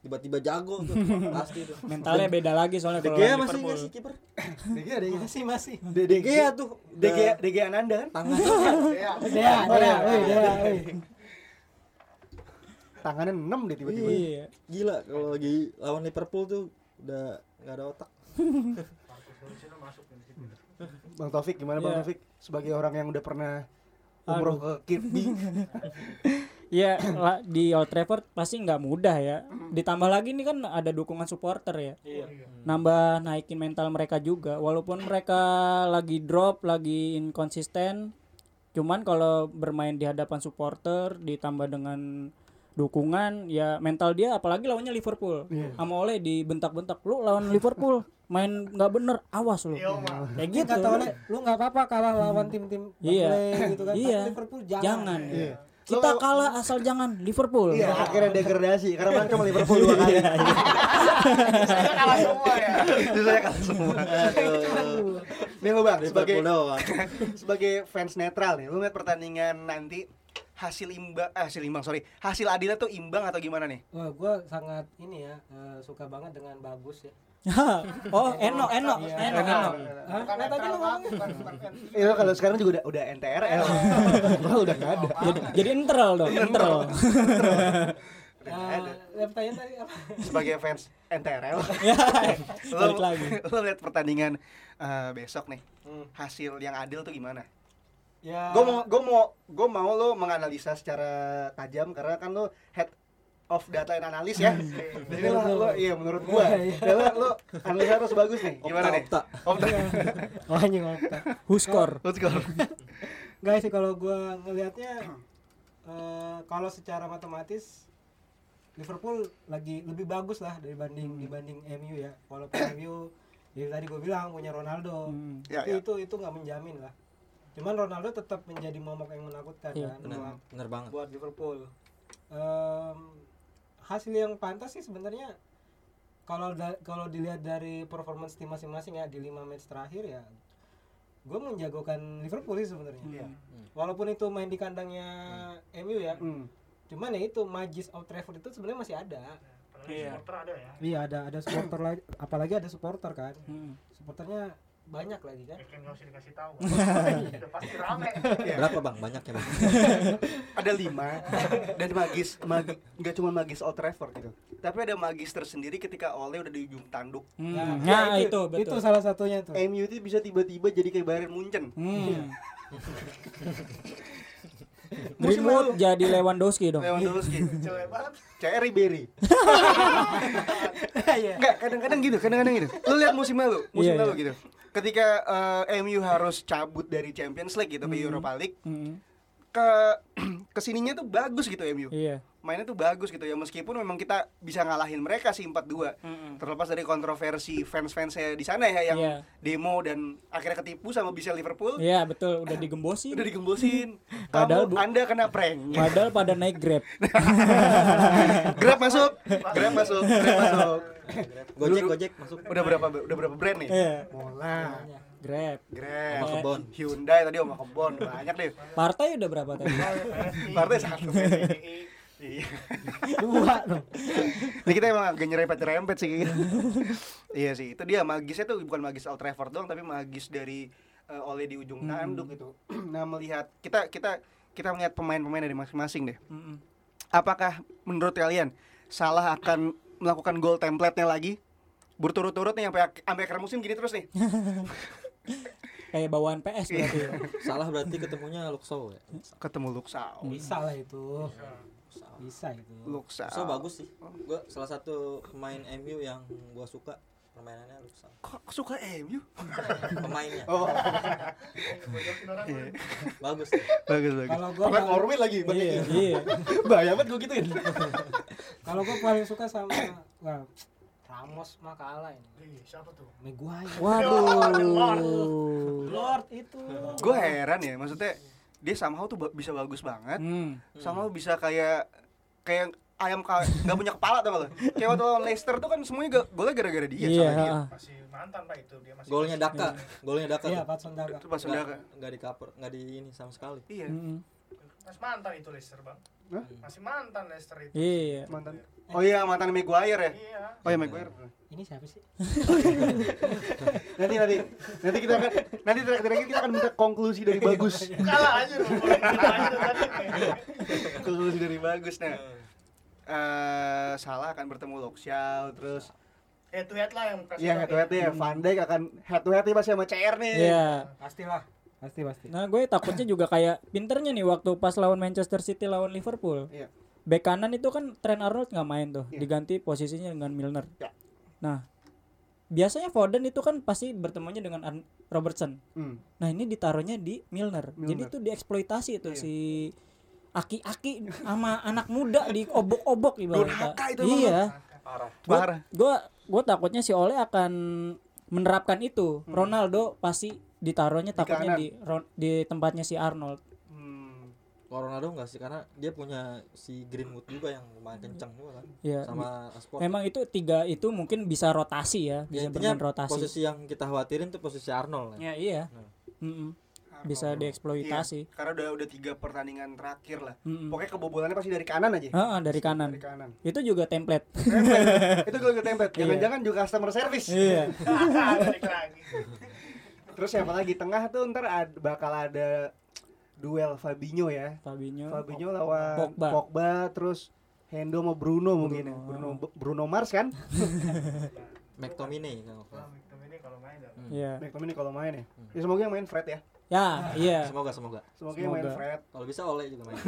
tiba-tiba jago tuh pasti tuh. Mentalnya beda lagi soalnya kalau Gea lawan masih nggak sih kiper? DG ada yang masih. Masih. De De Gea tuh DG DG Ananda kan? Dea, woi, Dea, woi. Tangannya 6 deh tiba-tiba. Iya. gila kalau lagi lawan Liverpool tuh udah nggak ada otak. Bang Taufik gimana Bang Iya. Taufik? Sebagai orang yang udah pernah umroh ke Kirby Iya, di Old Trafford pasti nggak mudah ya. Ditambah lagi ini kan ada dukungan supporter ya. Nambah naikin mental mereka juga. Walaupun mereka lagi drop, lagi inkonsisten, cuman kalau bermain di hadapan supporter ditambah dengan dukungan ya mental dia apalagi lawannya Liverpool. Sama oleh dibentak-bentak, lu lawan Liverpool main nggak bener, awas lu. Iya. Kayak Gitu. Kata oleh, lu nggak apa-apa kalah lawan tim-tim Iya. Gitu kan. Iya. Liverpool jangan. Jangan. Iya. Kita kalah asal jangan Liverpool. Iya, akhirnya degradasi karena main sama Liverpool dua kali. Saya kalah semua ya. Itu saya kalah semua. Nih lo Bang, sebagai sebagai fans netral nih, lu lihat pertandingan nanti hasil imbang eh, hasil imbang sorry hasil adilnya tuh imbang atau gimana nih Wah, gue sangat ini ya eh, suka banget dengan bagus ya. oh, Eno, Eno, Iya. Eno, Eno. Hah? Bukan Nah, tadi lu fans. Iya kalau sekarang juga udah udah NTRL. Gua udah nggak ada. Jadi, jadi enteral dong, enteral. Eh, pertanyaan tadi apa? Sebagai fans NTRL. lo, lagi. lo lihat pertandingan eh, besok nih. Hasil yang adil tuh gimana? Ya. Gue mau gue mau gue mau lo menganalisa secara tajam karena kan lo head of data and analis ya. Jadi lo, lo iya menurut gua. Ya, lo, lo analisa harus bagus nih. Gimana nih? Opta, Opta. Oh, anjing opta. Huskor. Guys sih kalau gua ngelihatnya eh kalau secara matematis Liverpool lagi lebih bagus lah dibanding dibanding MU ya. Walaupun MU ya tadi gue bilang punya Ronaldo. Hmm. Ya, itu, ya. itu itu nggak menjamin lah. Cuman Ronaldo tetap menjadi momok yang menakutkan Iya, kan bener, buat, bener banget buat Liverpool. Em, hasil yang pantas sih sebenarnya kalau da- kalau dilihat dari performance tim masing-masing ya di lima match terakhir ya gue menjagokan Liverpool sih sebenarnya Iya. walaupun itu main di kandangnya MU ya Hmm. cuman ya itu magis Old Trafford itu sebenarnya masih ada Iya. Supporter ada ya. iya ada ada supporter lagi apalagi ada supporter kan Hmm. supporternya banyak lagi kan Ya kan nggak usah dikasih tahu. Udah pasti rame. berapa bang banyak ya bang Ada lima dan magis magis nggak cuma magis Old Trafford gitu. Tapi ada magis tersendiri ketika Ole udah di ujung tanduk. Hmm. Ya, Nah, ya, itu, betul. itu salah satunya tuh MU itu bisa tiba-tiba jadi kayak Bayern Munchen. Hmm. Musim Greenwood jadi Lewandowski dong. Lewandowski. Cewek banget. Kayak Ribery. Iya. Enggak, kadang-kadang gitu, kadang-kadang gitu. Lu lihat musim lalu, musim Iya, lalu iya. gitu. Ketika eh, MU harus cabut dari Champions League gitu ke Europa League, Hmm. Ke ke sininya tuh bagus gitu MU. Iya. Mainnya tuh bagus gitu ya meskipun memang kita bisa ngalahin mereka sih 4-2. Mm-mm. Terlepas dari kontroversi fans-fansnya di sana ya yang Iya. demo dan akhirnya ketipu sama bisa Liverpool. Iya, betul, udah digembosin. Udah digembosin. Padahal Kamu bu- Anda kena prank. Padahal pada naik Grab. Grab masuk. Grab masuk. Grab masuk. gojek gojek masuk Udah berapa udah berapa brand nih? Iya. Mola, Grab. Grab, Oma kebon Hyundai tadi Oma Kebon, banyak deh. Partai udah berapa tadi? Partai satu. Iya. dua dong Ini kita emang agak nyerempet-nyerempet sih gitu. iya sih, itu dia magisnya tuh bukan magis Old Trafford doang tapi magis dari eh, Ole di ujung tanduk gitu. nah, melihat kita kita kita melihat pemain-pemain dari masing-masing deh. Mm-mm. Apakah menurut kalian salah akan melakukan goal template-nya lagi? Berturut-turut nih sampai sampai akhir musim gini terus nih. kayak bawaan PS berarti. ya. Salah berarti ketemunya Luxo ya. Ketemu Luxau. bisa lah itu bisa itu Luxau. Luxo bagus sih. Gua salah satu pemain MU yang gua suka permainannya Luxo. Kok suka MU? Pemainnya Oh, iya. bagus. sih. bagus bagus. Kalau gua paling- Orwell lagi, Iya, gitu. iya. Bahaya banget gue gituin. kalau gue paling suka sama wah, Ramos mah kalah ini Ih, siapa tuh? Maguire Waduh. Lord itu gue heran ya, maksudnya dia somehow tuh bisa bagus banget, Hmm. somehow bisa kayak kayak ayam ka- nggak punya kepala tau gak lo? Kayak waktu lawan Leicester tuh kan semuanya golnya gara-gara dia. Iya, salah dia. ah. Masih mantan pak itu dia masih. Golnya Daka, golnya Daka. iya tuh. Patson Daga Itu pas udah Nggak, nggak di cover, nggak di ini sama sekali. Iya, Mm-mm. Masih mantan itu Leicester bang. Hah? Masih mantan Leicester itu. Iya. mantan. Oh iya, mantan Maguire ya. Iya. Oh iya Maguire. ini siapa sih Nanti nanti nanti kita akan nanti terakhir kita akan minta konklusi dari bagus. Kalah aja lu. Kalah aja konklusi dari bagus nah. Eh salah akan bertemu Loxiao terus Head to head lah yang kasih Iya head to head ya Van Dijk akan head to head nih pasti sama CR nih. Iya. pastilah pasti pasti Nah, gue takutnya juga kayak pinternya nih waktu pas lawan Manchester City lawan Liverpool. Iya. Bek kanan itu kan Trent Arnold nggak main tuh, Iya. diganti posisinya dengan Milner. Ya. Nah, biasanya Foden itu kan pasti bertemunya dengan Ar- Robertson. Hmm. Nah, ini ditaruhnya di Milner. Jadi Milner. itu dieksploitasi itu Iya. si aki-aki sama anak muda di obok-obok ibaratnya. Itu Iya. Parah. Gua gua takutnya si Ole akan menerapkan itu. Ronaldo pasti ditaruhnya Di takutnya di di tempatnya si Arnold. Hmm. Kalau Ronaldo enggak sih karena dia punya si Greenwood juga yang lumayan kencang juga kan. Ya. Sama Rashford. Memang itu tiga itu mungkin bisa rotasi ya, Ya, bisa intinya bermain rotasi. posisi yang kita khawatirin tuh posisi Arnold ya. Ya iya. Nah. Mm-mm. Bisa Arnold. dieksploitasi. Iya, karena udah udah tiga pertandingan terakhir lah. Mm-mm. Pokoknya kebobolannya pasti dari kanan aja. Ah, ah, dari kanan. Dari kanan. Itu juga template. itu gue ke template. Iya. Jangan-jangan juga customer service. iya. Terus siapa lagi tengah tuh ntar ad- bakal ada duel Fabinho ya. Fabinho. Fabinho lawan Pogba. Pogba. terus Hendo sama Bruno, mungkin ya. Bruno Bruno Mars kan. McTominay kalau. McTominay kalau main dah. Iya. McTominay kalau main ya. Ya semoga yang main Fred ya. Ya, iya. Semoga semoga. Semoga, yang main. Fred. Kalau bisa Ole juga main.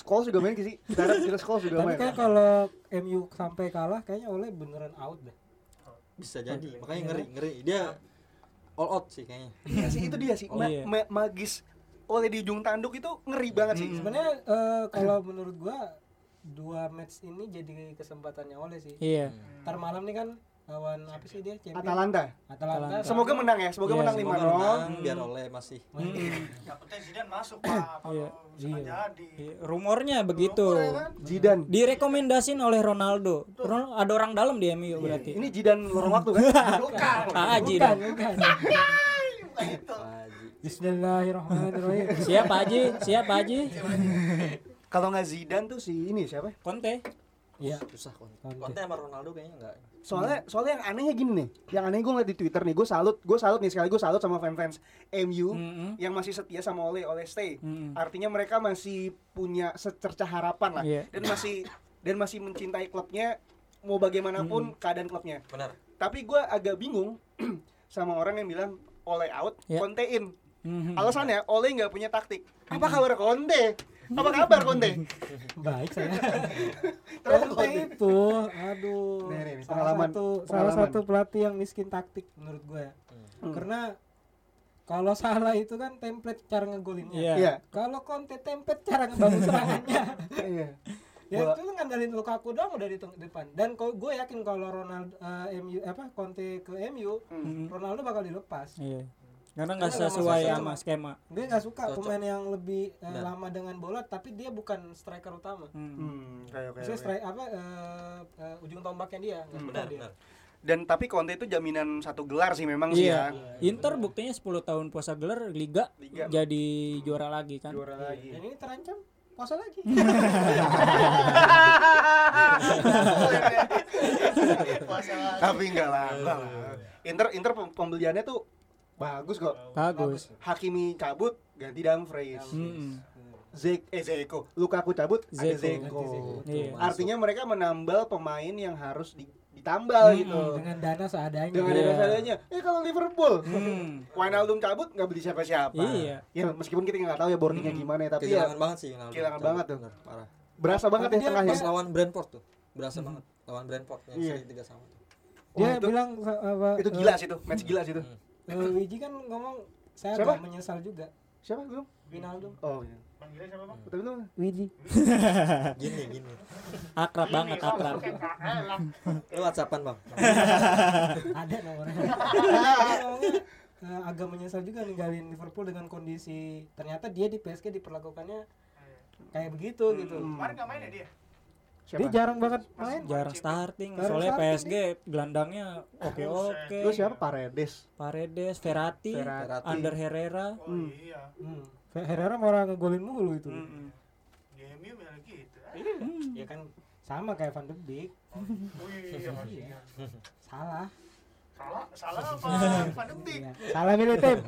Scholes juga main sih. Kita kita Scholes juga tapi main. kan kalau MU sampai kalah kayaknya oleh beneran out deh bisa jadi. Makanya ngeri, ngeri. Dia all out sih kayaknya. Iya sih itu dia sih. Oh, Ma- iya. ma- magis oleh di ujung tanduk itu ngeri banget sih. sebenarnya eh, kalau menurut gua dua match ini jadi kesempatannya oleh sih Iya. ntar malam nih kan lawan apa sih dia champion Atalanta. Atalanta Semoga menang ya. Semoga Iya, menang Semoga 5-0. menang biar Ole masih. Yang penting Zidane masuk pak. Iya. Jadi. Iya, Rumornya begitu. Zidane. Direkomendasin oleh Ronaldo. Ronaldo ada orang dalam di MU berarti. Ini Zidane lorong waktu kan? Bukan. Ah, Haji bukan. Bismillahirrahmanirrahim Siap Pak Haji, siap Pak Haji. Kalau nggak Zidane tuh si ini siapa? Conte. Iya Susah. Conte. Conte sama Ronaldo kayaknya enggak. Soalnya soalnya yang anehnya gini nih. Yang aneh gue ngeliat di Twitter nih, gue salut, gue salut nih sekali gue salut sama fans-fans MU Mm-mm. yang masih setia sama Ole, Ole stay. Mm-mm. Artinya mereka masih punya secercah harapan lah Iya. dan masih dan masih mencintai klubnya mau bagaimanapun keadaan klubnya. Benar. Tapi gue agak bingung sama orang yang bilang Ole out, Iya. Conte in. Mhm. Alasannya Ole nggak punya taktik. Apa kabar Conte? Apa kabar Conte? baik saya Conte. itu aduh Nih, nih, salah pengalaman- satu salah pengalaman. satu pelatih yang miskin taktik menurut gue ya Hmm. karena kalau salah itu kan template cara ngegolinnya Iya. Iya. kalau Conte template cara ngebangun serangannya Iya. ya Bola- itu kan ngandalin Lukaku doang udah di depan dan kalau gue yakin kalau Ronaldo eh, MU apa Conte ke MU Hmm. Ronaldo bakal dilepas Iya. Nggak Karena nggak sesuai sama skema. gue nggak suka Cocok. pemain yang lebih eh, lama dengan bola tapi dia bukan striker utama Hmm. Hmm, oke oke. Maksudnya oke. strike apa eh, eh, ujung tombaknya dia nggak suka Benar, dia. benar. Dan tapi Conte itu jaminan satu gelar sih memang sih Iya. ya. Inter buktinya 10 tahun puasa gelar Liga, Liga. jadi juara lagi kan. Juara lagi. Dan ini terancam puasa lagi. Puasa lagi. Tapi enggak lah, enggak lah. Inter Inter pem- pembeliannya tuh bagus kok. Bagus. Hakimi cabut ganti Dumfries. Mm-mm. Zek eh Zeko, Lukaku cabut ada Zeko. Zeko. Ganti Zeko. Iya. Artinya mereka menambal pemain yang harus di- ditambal Hmm, gitu. dengan dana seadanya Dengan Iya. ada seadanya. Eh kalau Liverpool, Hmm. Wijnaldum cabut nggak beli siapa-siapa. Iya. Ya meskipun kita nggak tahu ya boardingnya gimana ya, tapi ya kehilangan banget sih kehilangan Cabut, banget tuh. bener, parah berasa banget Tapi ya tengahnya. pas lawan Brentford tuh berasa banget lawan Brentford yang Iya. seri tiga sama tuh dia Wah, itu- bilang apa Itu gila sih tuh, match gila sih tuh. Eh, Wiji kan ngomong saya Siapa? agak menyesal juga Siapa belum? Wijnaldum Oh, iya. Panggilnya siapa bang? Tapi belum. Wiji gini gini Akrab banget, akrab. lu whatsappan bang ada nomornya eh, agak menyesal juga ninggalin Liverpool dengan kondisi ternyata dia di PSG diperlakukannya kayak begitu gitu Kemarin nggak main ya dia? Dia Siapa? jarang banget main Jarang starting, Jarang soalnya starting PSG gelandangnya oke-oke. Lu siapa? Paredes. Paredes, Verratti, Verratti. Ander Herrera. Oh Hmm. iya. hmm. Herrera malah ngegolin mulu itu Mm-mm. Di MU malah gitu. ya kan sama kayak Van de Beek Oh iya. iya. salah Salah, salah apa? Van de Beek. Iya. salah milih tim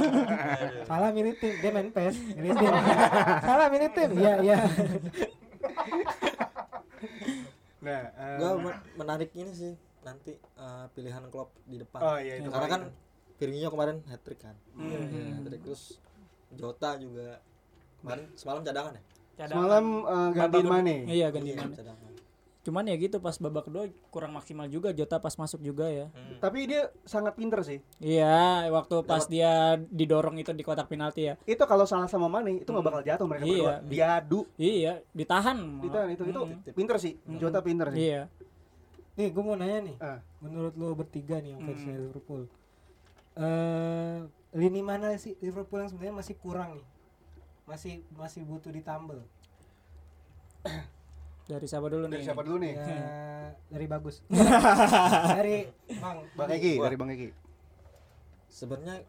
salah milih tim dia main PES milih tim salah milih tim iya iya Nah, eh, gua men- menarik ini sih nanti eh, pilihan Klopp di depan Oh iya itu. karena kan Firmino kemarin hat trick kan Hmm. Iya, hat-trick. terus Jota juga kemarin semalam cadangan ya semalam eh, ganti Mane. Iya, ganti Iya, Mane. Cuman ya gitu pas babak kedua kurang maksimal juga Jota pas masuk juga ya. Hmm. Tapi dia sangat pinter sih. Iya, waktu pas Dapat- dia didorong itu di kotak penalti ya. Itu kalau salah sama Mane itu nggak bakal jatuh mereka Iya. berdua. Diadu. Iya, ditahan. Ditahan itu itu Hmm. pinter sih. Jota pinter sih. Iya. nih gue mau nanya nih Ah. menurut lo bertiga nih yang fans Hmm. Liverpool eh lini mana sih Liverpool yang sebenarnya masih kurang nih masih masih butuh ditambal Dari siapa dulu Dari nih? siapa dulu nih? ya dari bagus dari bang Bang Egi, dari Bang Egi. sebenarnya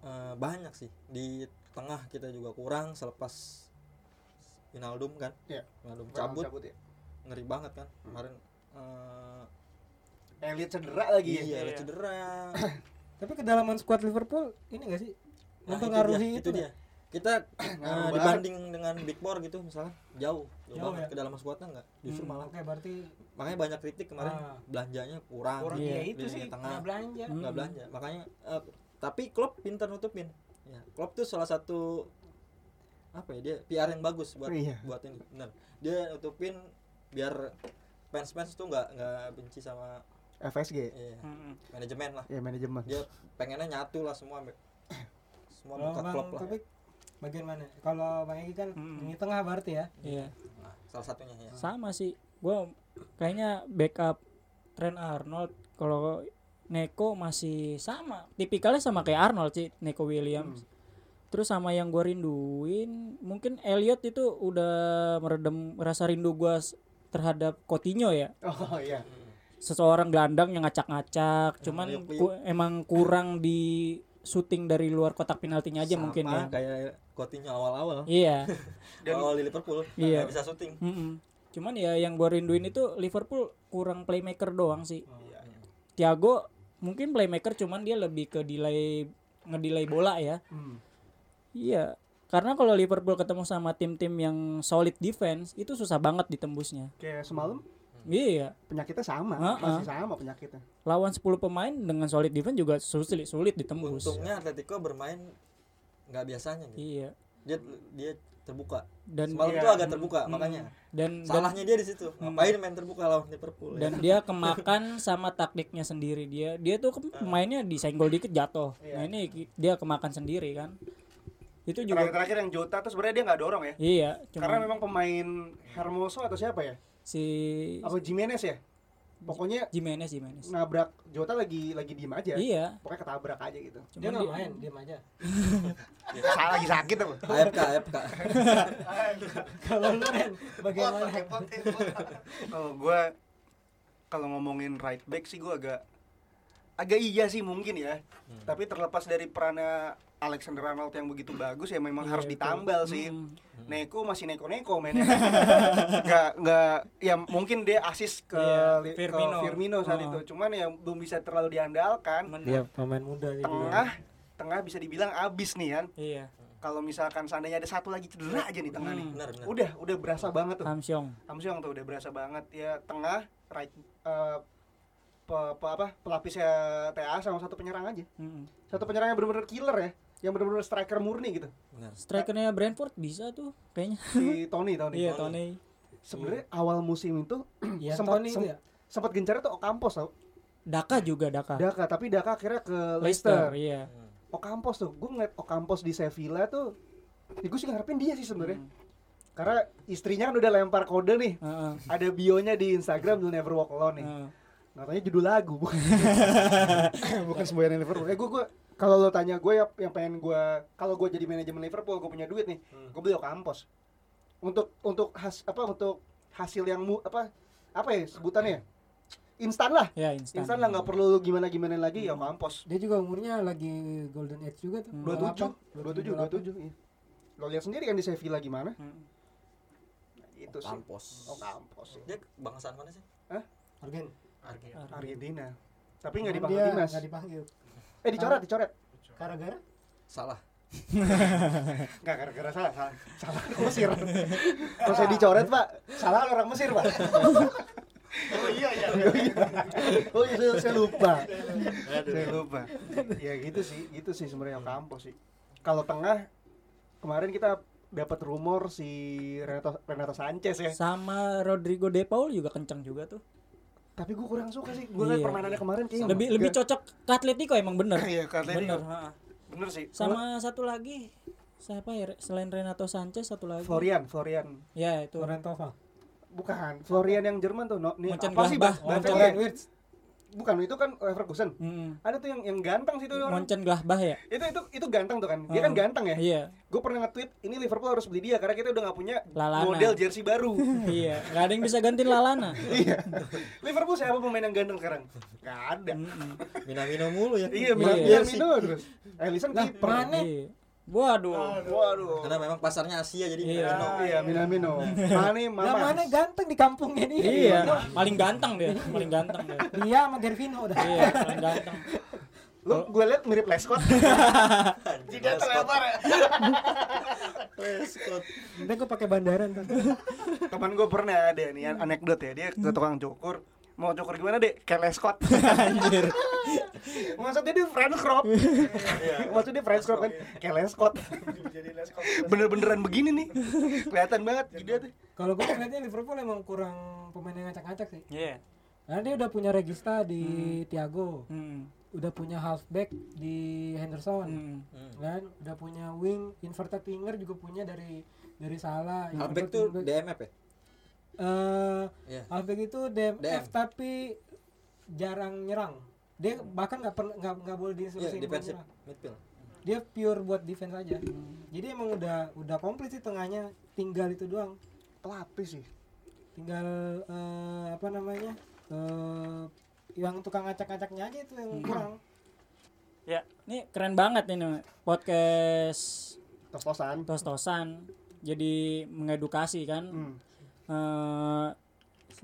eh, banyak sih di tengah kita juga kurang selepas Wijnaldum kan Iya. Wijnaldum cabut ya. ngeri banget kan kemarin eh, Elliot cedera lagi ya. iya cedera tapi kedalaman squad Liverpool ini gak sih Nah, mempengaruhi itu itu, dia, itu dia. Kita banget. dibanding dengan Big Four gitu misalnya jauh jauh, Jauh banget ya? ke dalam squadnya enggak justru Hmm, malah oke berarti makanya banyak kritik kemarin Ah. belanjanya kurang, kurang Iya. ya di itu sih tengah nggak belanja Hmm. nggak belanja makanya eh, tapi Klopp pintar nutupin ya Klopp tuh salah satu apa ya dia PR yang bagus buat Iya. buat ini benar dia nutupin biar fans fans tuh nggak nggak benci sama FSG. ya, Mm-mm. manajemen lah Ya manajemen. dia pengennya nyatu lah semua semua bang Klopp lah bagian mana kalau bang Egi kan Hmm. lini tengah berarti ya Iya. Nah, salah satunya ya Sama sih. Gua kayaknya backup Trent Arnold kalau Neko masih sama. Tipikalnya sama kayak Arnold sih, Neko Williams. Terus sama yang gue rinduin, mungkin Elliot itu udah meredam rasa rindu gua s- terhadap Coutinho ya. Oh iya. Seseorang gelandang yang ngacak-ngacak, cuman ku- emang kurang di syuting dari luar kotak penaltinya aja Sama mungkin ya. kayak Coutinho awal-awal Iya. awal di Liverpool Iya. nggak bisa syuting Mm-mm. Cuman ya yang gue rinduin itu Liverpool kurang playmaker doang sih. Iya. Thiago mungkin playmaker cuman dia lebih ke delay ngedelay bola ya. Hmm. Iya. Karena kalau Liverpool ketemu sama tim-tim yang solid defense itu susah banget ditembusnya. Kayak semalam Iya. penyakitnya sama, Ah, masih ah. sama penyakitnya. Lawan 10 pemain dengan solid defense juga sulit sulit ditembus. untungnya Atletico bermain nggak biasanya gitu Iya. dia dia terbuka Dan semalam Iya. tuh agak terbuka makanya dan dan, salahnya dia di situ ngapain main terbuka lawan Liverpool ya? dan dia kemakan sama taktiknya sendiri dia dia tuh ke- mainnya disenggol dikit jatuh nah ini dia kemakan sendiri kan itu juga Terakhir-terakhir yang Jota tuh sebenarnya dia nggak dorong ya. iya Karena cuma memang pemain Hermoso atau siapa ya? si Apa Jimenez ya? Pokoknya Jimenez Jimenez nabrak Jota lagi lagi diem aja. iya Pokoknya ketabrak aja gitu. dia cuman nggak dia, main diam aja Salah lagi sakit apa? AFK AFK kalau lu Ren bagaimana Kalau gue kalau ngomongin right back sih gue agak agak iya sih mungkin ya. Tapi terlepas dari perannya Alexander Arnold yang begitu bagus ya memang Iya, harus itu. ditambal sih. Hmm. Neko masih neko-neko mainnya. Nggak nggak ya mungkin dia asis ke, Iya, ke Firmino. Firmino saat Oh. itu. Cuman ya belum bisa terlalu diandalkan. Dia pemain muda sih Tengah tengah bisa dibilang abis nih kan. iya Kalau misalkan seandainya ada satu lagi cedera aja nih tengah nih. Hmm. benar benar Udah udah berasa banget tuh. Hamsyong Hamsyong tuh udah berasa banget ya tengah right eh, pe- pe- apa pelapisnya TA sama satu penyerang aja. Mm-mm. Satu penyerang yang benar-benar killer ya, yang benar-benar striker murni gitu. Benar. Strikernya Brentford bisa tuh kayaknya. Si Tony Tony. Iya Tony. Sebenarnya awal musim itu Ya sempat Tony sem- ya. sempat gencar tuh Ocampos tau. Daka juga Daka. Daka, tapi Daka akhirnya ke Leicester, Leicester. iya. Ocampos tuh, gue ngeliat Ocampos di Sevilla tuh, ya gue sih ngarepin dia sih sebenarnya. Hmm. Karena istrinya kan udah lempar kode nih, Heeh. ada bionya di Instagram You'll Never Walk Alone nih. Heeh. Katanya judul lagu, bukan, bukan semboyan Liverpool. Eh gue gue kalau lo tanya gue yang, yang pengen gue kalau gue jadi manajemen Liverpool gue punya duit nih, gue beli Ocampos. Untuk untuk has apa untuk hasil yang mu, apa apa ya sebutannya? Instan lah. Ya instan. Instan lah nggak perlu gimana gimana lagi ya Ocampos. Dia juga umurnya lagi golden age juga tuh. dua tujuh 28, dua tujuh dua tujuh iya. lo lihat sendiri kan di Sevilla gimana Mm. Nah, itu sih Kampos. oh kampus sih Dia bangsaan mana sih? Argen. Argen. Argentina. Tapi nggak dipanggil timnas nggak dipanggil. eh dicoret dicoret. Gara-gara? Salah. nggak gara-gara salah salah. Salah orang Mesir. Kalau saya dicoret pak. Salah orang Mesir pak. Oh iya iya. oh iya. Saya, saya lupa. Saya lupa. Ya gitu sih gitu sih sebenarnya kampus sih. Kalau tengah kemarin kita dapat rumor si Renato, Renato Sanchez ya. Sama Rodrigo De Paul juga kencang juga tuh. Tapi gue kurang suka sih gue liat Iya. permainannya kemarin kayaknya Lebih lebih cocok ke Atletico emang bener. Iya, ke Atletico. Bener. ha. bener sih Sama satu lagi siapa ya selain Renato Sanchez satu lagi. Florian Florian Ya itu. Torrentova. Bukan, Florian yang Jerman tuh. No, nih, apa sih bah? Oh, bahasanya? Florian Wirtz. Bukan, itu kan Leverkusen. Mm-mm. Ada tuh yang yang ganteng sih orang. Monchen Gladbach ya. Itu itu itu ganteng tuh kan. Dia kan Oh. ganteng ya. Iya. Gue pernah nge-tweet, ini Liverpool harus beli dia karena kita udah nggak punya Lalana. model jersey baru. iya. Gak ada yang bisa gantiin Lalana. iya. Liverpool siapa pemain yang ganteng sekarang? Gak ada. Minamino mulu ya. Iya, Iya. Iya, terus. Lah, kiper. Mane. Iya. Waduh. Waduh. Karena memang pasarnya Asia jadi Iya. Minamino. Iya, Minamino. Mane, Lah Mama. mana ganteng di kampungnya nih. Iya. Paling ganteng dia. Paling ganteng dia. Dia sama Gervino udah. Iya, paling ganteng. Lu gue liat mirip Lescott. Tidak terlebar ya. Prescott. Udah gue pakai bandaran tuh. Teman gue pernah ada nih anekdot ya, dia ke tukang cukur. Mau cukur gimana deh? Kayak Lescott. Anjir. Maksudnya dia French crop. Maksudnya dia French crop kan kayak. Jadi les kok. Bener-beneran begini nih. Kelihatan banget dia tuh. Kalau gue ngeliatnya Liverpool emang kurang pemain yang ngacak-ngacak sih. Iya. Karena dia udah punya Regista di Thiago, Mm. udah punya halfback di Henderson, Mm. kan? Udah punya wing inverted winger juga punya dari dari Salah. Halfback tuh. DMF ya? Eh, Iya. halfback itu DMF DM. tapi jarang nyerang. Dia bahkan nggak pernah nggak nggak boleh Iya, diinstruksiin buat defensive nyerang. midfield. Dia pure buat defense aja. Jadi emang udah udah komplit sih tengahnya, tinggal itu doang. Pelapis sih. Tinggal eh, apa namanya? eh yang tukang ngacak-ngacaknya aja itu yang kurang. Ya, ini keren banget ini podcast Tos-tosan. tos-tosan. Jadi mengedukasi kan. Hmm. Eh,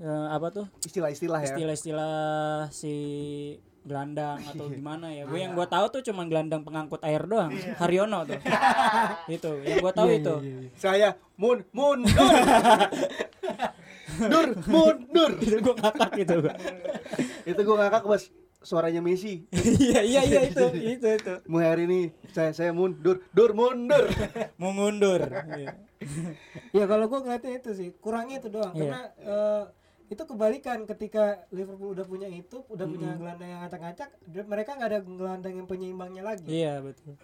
eh, apa tuh? Istilah-istilah ya. Istilah-istilah si gelandang atau gimana ya. Gue yang gua tahu tuh cuma gelandang pengangkut air doang. Haryono tuh. itu, yang gua tahu Iya, itu. iya, iya. Saya mun mundur. Dur mundur. itu gua ngakak gitu gua. Itu gue ngakak bos. Suaranya Messi. iya, iya, iya itu, itu itu. Mulai hari ini saya saya mundur, dur mundur. Mau ngundur. Iya. Ya kalau gua ngeliatnya itu sih kurangnya itu doang Iya. karena eh, itu kebalikan ketika Liverpool udah punya itu udah punya gelandang yang ngacak-ngacak dia- mereka nggak ada gelandang yang penyeimbangnya lagi Iya, betul.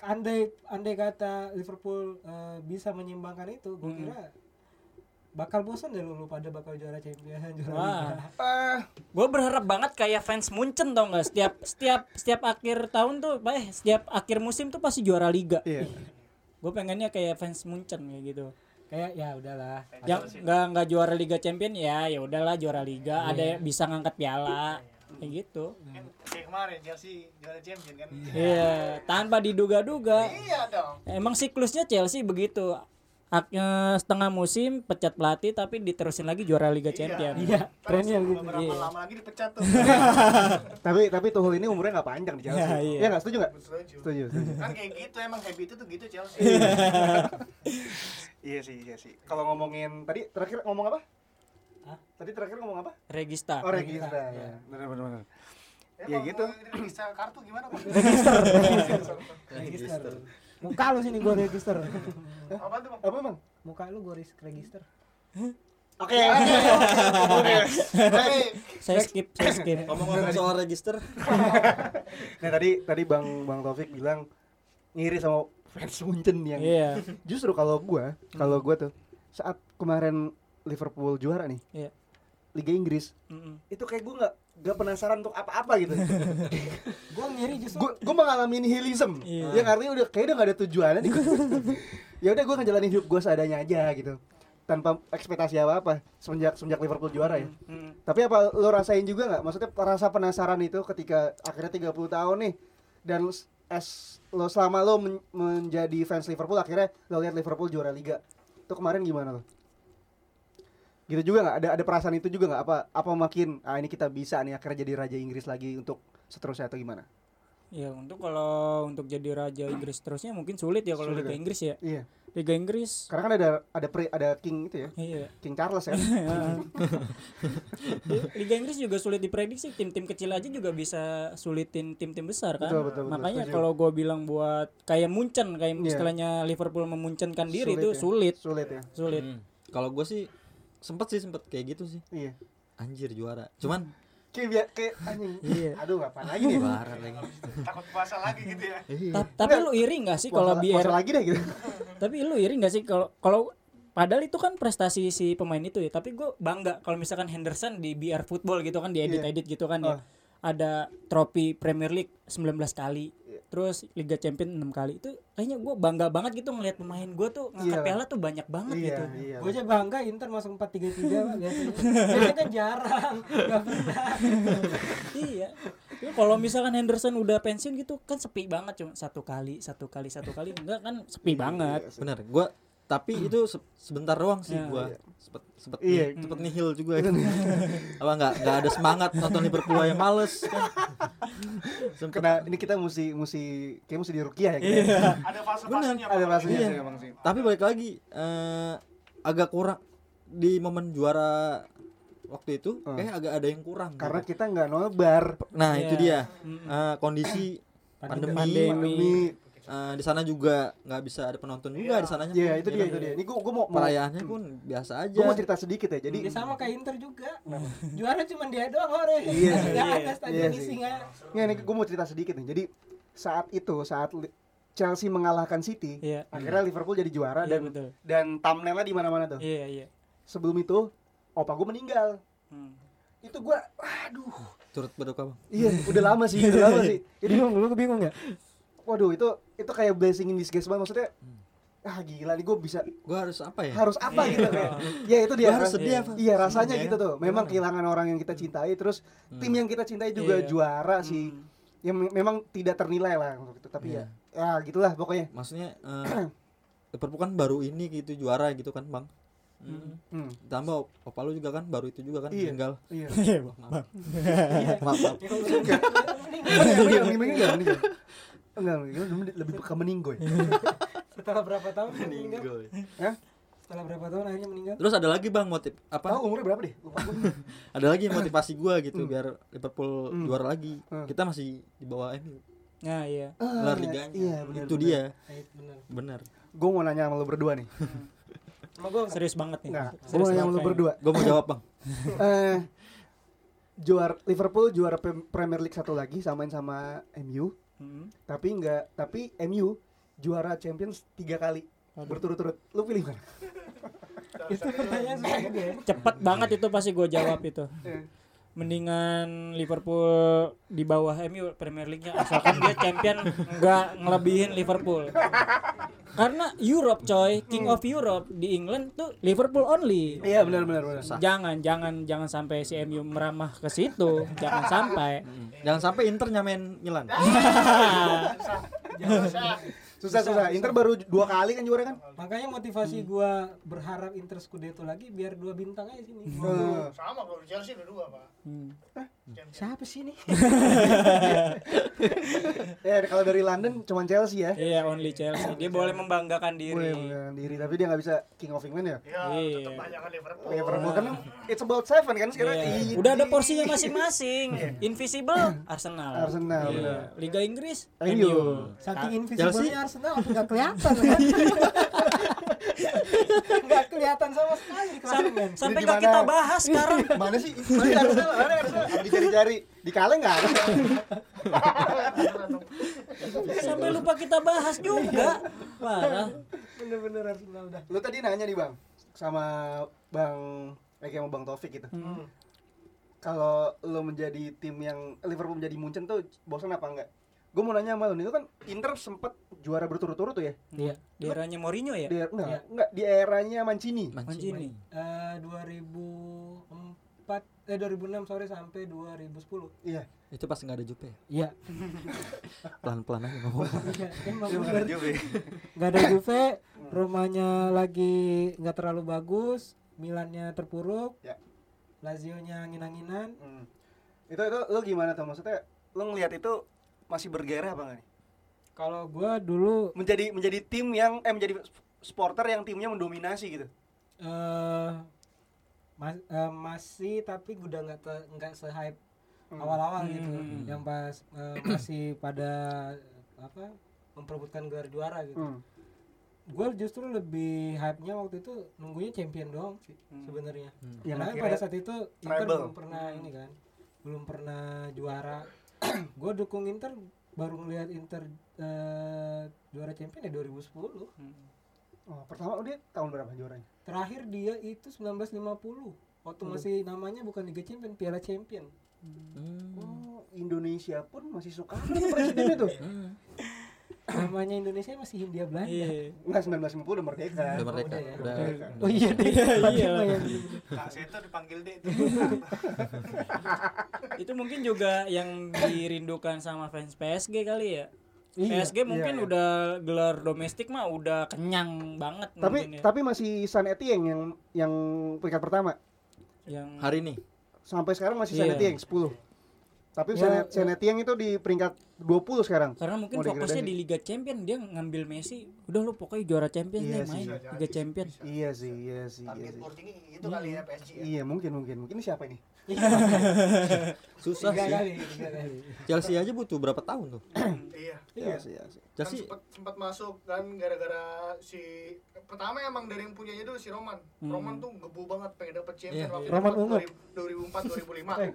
andai andai kata Liverpool eh, bisa menyimbangkan itu gua kira bakal bosan deh lu, lu pada bakal juara champion juara Wah. Liga. Ah, Gue berharap banget kayak fans Munchen tau nggak setiap setiap setiap akhir tahun tuh, eh setiap akhir musim tuh pasti juara liga. iya. Gue pengennya kayak fans Munchen kayak gitu. kayak ya udahlah Yang nggak nggak juara liga champion ya, ya udahlah juara liga. Ada yang bisa ngangkat piala kayak gitu. Kan kayak kemarin Chelsea juara champion kan. Iya, tanpa diduga-duga. Iya dong. Emang siklusnya Chelsea begitu. Eh, setengah musim pecat pelatih tapi diterusin lagi juara Liga Champion. iya trennya gitu Beberapa Iya. lama lagi dipecat tuh. Tapi tapi Tuchel ini umurnya nggak panjang di Chelsea. Ya, Iya iya. nggak setuju nggak? Setuju. Setuju. setuju. Kan kayak gitu emang habit itu tuh gitu Chelsea. Iya sih, iya sih. Kalau ngomongin tadi terakhir ngomong apa? Tadi terakhir ngomong apa? Regista. Oh, Regista. Ya. Benar benar benar. Eh, Ya Bang, gitu. Bisa kartu gimana Bang? register muka lu sini gua register Apa tuh? Apa, Bang? muka lu gua ris- register Oke, oke. Saya skip, saya skip. Ngomong-ngomong soal register, Nah, tadi tadi Bang Bang Taufik bilang ngiri sama fans Munchen yang Iya. justru kalau gua, kalau gua tuh saat kemarin Liverpool juara nih, Iya. Liga Inggris, Mm-mm. itu kayak gua nggak nggak penasaran untuk apa-apa gitu. gua ngiri justru gua mengalami nihilism. Iya. Yang artinya udah kayak udah gak ada tujuannya ya udah gua ngejalanin hidup gua seadanya aja gitu. Tanpa ekspektasi apa-apa semenjak semenjak Liverpool juara ya. Mm. Tapi apa lo rasain juga nggak? Maksudnya rasa penasaran itu ketika akhirnya 30 tahun nih dan es lo selama lo men- menjadi fans Liverpool akhirnya lo lihat Liverpool juara liga. Itu kemarin gimana lo? Gitu juga nggak? Ada ada perasaan itu juga nggak? Apa apa makin ah ini kita bisa nih akhirnya jadi raja Inggris lagi untuk seterusnya atau gimana? Ya untuk kalau untuk jadi raja Inggris terusnya mungkin sulit ya kalau Liga ya? Inggris ya. Iya. Liga Inggris. Karena kan ada ada pre, ada king itu ya. Iya. King Charles ya. Liga Inggris juga sulit diprediksi. Tim-tim kecil aja juga bisa sulitin tim-tim besar kan. Betul, betul, betul. Makanya kalau gue bilang buat kayak Munchen, kayak Iya. istilahnya Liverpool memuncenkan diri Sulit itu ya. sulit, Sulit ya. sulit. Hmm. kalau gue sih sempet sih sempet kayak gitu sih. Iya. Anjir juara. Cuman Kayak biar kayak anjing. Iya. Aduh, apa lagi nih? lagi. Takut puasa lagi gitu ya. Ta- tapi lu iri nggak sih kalau biar puasa lagi deh gitu. tapi lu iri nggak sih kalau kalau padahal itu kan prestasi si pemain itu ya tapi gue bangga kalau misalkan Henderson di BR Football gitu kan di edit edit gitu kan ya Oh. ada trofi Premier League 19 kali Iya. Terus Liga Champions 6 kali. Itu kayaknya gue bangga banget gitu ngelihat pemain gue tuh ngangkat Iya. piala tuh banyak banget Iya, gitu. iya. gua aja bangga Inter masuk 4-3-3 Pak, biasanya kan jarang nggak pernah. Iya. Ya, kalau misalkan Henderson udah pensiun gitu kan sepi banget cuma satu kali satu kali satu kali. Enggak kan sepi banget. Bener. Gua tapi itu se- sebentar doang sih Ya. gua. Sempet sempet Iya. sempet nihil juga. Apa enggak enggak ada semangat nonton Liverpool aja males kan. Sempet Kena ini kita mesti mesti kayak mesti di Rukiah ya. kita. Ada fase-fasenya Ada rasanya Iya. sih emang sih. tapi balik lagi eh agak kurang di momen juara waktu itu Hmm. kayak agak ada yang kurang Karena gitu. kita nggak nobar. nah Iya. itu dia Mm-mm. Eh, kondisi pandemi, Pandemi. Pandemi. Eh, di sana juga nggak bisa ada penonton juga di sananya Iya, pun, itu ya dia itu dia. Ini gua gua mau perayaannya pun biasa aja gua mau cerita sedikit ya. Jadi Ya sama kayak Inter juga juara cuma dia doang ore Iya nggak ada Iya stadion sih. isi nggak nih gua mau cerita sedikit nih. Jadi saat itu saat Chelsea mengalahkan City, iya akhirnya Liverpool jadi juara iya dan betul dan thumbnailnya di mana-mana tuh. iya iya Sebelum itu opa gua meninggal. Hmm. Itu gua aduh. turut berduka bang Iya, udah lama sih, udah lama sih. Itu bingung lu bingung nggak waduh, itu itu kayak blessing in disguise banget maksudnya. Ah gila nih gue bisa gua harus apa ya harus apa gitu kayak. Ya itu dia. Gua harus sedih apa Iya rasanya gitu ya. tuh. Memang kehilangan orang yang kita cintai terus tim yang kita cintai juga Iya. juara sih. Hmm. Yang me- memang tidak ternilai lah untuk itu. Tapi ya ya gitulah pokoknya. maksudnya eh, Liverpool kan baru ini gitu juara gitu kan bang Hmm. tambah opa lu juga kan baru itu juga kan Iya. meninggal Iya. maaf maaf, maaf. Enggak, Enggak, lebih- lebih ke meninggoy. setelah berapa tahun meninggal Meninggal. Hah? setelah berapa tahun akhirnya meninggal terus ada lagi bang motif apa Tahu umurnya berapa deh? Lupa gua. ada lagi motivasi gua gitu biar Liverpool Hmm. juara lagi Hmm. kita masih di bawah MU nah iya gelar Ah, liganya Iya, benar. itu dia bener benar Gue mau nanya sama lo berdua nih. sama gua serius banget nih gue Serius mau nanya sama kayaknya. berdua. gua mau jawab bang eh juara Liverpool juara Prem- Premier League satu lagi samain sama MU Hmm. tapi enggak tapi MU juara Champions tiga kali. Berturut-turut. Lu pilih mana? Itu pertanyaan ya. Cepet banget itu pasti gue jawab itu. Eh, mendingan Liverpool di bawah MU Premier League-nya. Asalkan dia champion nggak ngelebihin Liverpool. Karena Europe coy King of Europe di England tuh Liverpool only. Iya benar benar benar. Jangan jangan jangan sampai si MU meramah ke situ. Jangan sampai. Jangan sampai Inter nyamain Milan susah susah Inter baru dua kali kan juara kan? Makanya motivasi gua berharap Inter Scudetto lagi biar dua bintang aja sini. Eh, Sama kalau Chelsea udah dua, Pak. Hmm. Siapa sih ini? Ya kalau dari London cuman Chelsea ya. Iya, only Chelsea. Dia boleh membanggakan Boleh diri. menggunakan diri, tapi dia nggak bisa King of England ya. Ya, Iya. tetap banyak kan Liverpool. Liverpool kan it's about seven kan sekarang. Iya. Ih, Udah ada porsinya masing-masing. Invisible Arsenal. Arsenal, Iya. benar. Liga Inggris MU. Saking Chelsea? invisible Arsenal apa nggak kelihatan kan? Nggak kelihatan sama sekali di. Sampai nggak kita bahas sekarang. Mana sih? Mana Arsenal? Mana Arsenal? Dicari-cari. Di kaleng nggak ada. Sampai lupa kita bahas juga. Parah. Bener-bener Arsenal udah. Lu tadi nanya nih bang, sama bang, kayak sama bang Taufik gitu. Hmm. Kalau lu menjadi tim yang Liverpool menjadi Munchen tuh bosan apa enggak? Gue mau nanya sama lu, itu kan Inter sempat juara berturut-turut tuh ya? Iya. Di eranya Mourinho ya? Di, enggak, Iya. enggak, di eranya Mancini. Mancini. Eh 2004 eh 2006 sore sampai 2010. Iya. Itu pas nggak ada Jupe. Iya. Pelan-pelan aja ngomong. Iya, emang bener. Nggak ada Juve, Romanya lagi nggak terlalu bagus, Milannya terpuruk, Ya. Lazio-nya angin-anginan. Hmm. Itu itu lu gimana tuh maksudnya? Lu ngelihat itu masih bergairah apa enggak nih? Kalau gua dulu Menjadi menjadi tim yang eh menjadi supporter yang timnya mendominasi gitu. eh mas- eh, masih tapi udah nggak nggak se-hype Hmm. awal-awal gitu. Hmm. Yang pas eh, masih pada apa memperebutkan gelar juara gitu. Hmm. Gue justru lebih hype-nya waktu itu nunggunya champion doang sih sebenarnya. Yang Karena pada saat itu Inter belum pernah ini kan, belum pernah juara. gue dukung Inter baru ngelihat Inter eh, juara champion ya 2010. Oh, pertama dia tahun berapa juaranya? Terakhir dia itu 1950. Waktu masih namanya bukan Liga Champion, Piala Champion. Oh, Indonesia pun masih suka presiden itu. Namanya Indonesia masih Hindia Belanda. Iya. Enggak 1950 udah merdeka. Udah merdeka. udah ya. Udah. Oh iya deh. Iya. Kak Seto dipanggil deh itu. Itu mungkin juga yang dirindukan sama fans PSG kali ya. Iya, PSG mungkin iya. udah gelar domestik mah udah kenyang banget Tapi mungkin ya. tapi masih San Etienne yang yang peringkat pertama. yang Hari ini Sampai sekarang masih San Iya. Etienne 10. Tapi Ya, San Etienne itu di peringkat 20 sekarang. karena mungkin Mau fokusnya di Liga Champion dia ngambil Messi udah lu pokoknya juara Champions Iya deh main Bisa Liga jadi. Champion Iya sih, iya sih, iya Target sih. boardingnya gitu kali ya PSG ya. Iya, mungkin mungkin. Mungkin ini siapa ini? Susah Tiga sih. kali, tiga kali. Chelsea aja butuh berapa tahun tuh? Iya. Iya sih, iya sih. Kan Chelsea sempat sempat masuk kan gara-gara si pertama emang dari yang punyanya dulu si Roman. Hmm. Roman tuh gebu banget pengen dapet champion Iya, waktu iya. Roman itu ungu. 2004 Eh,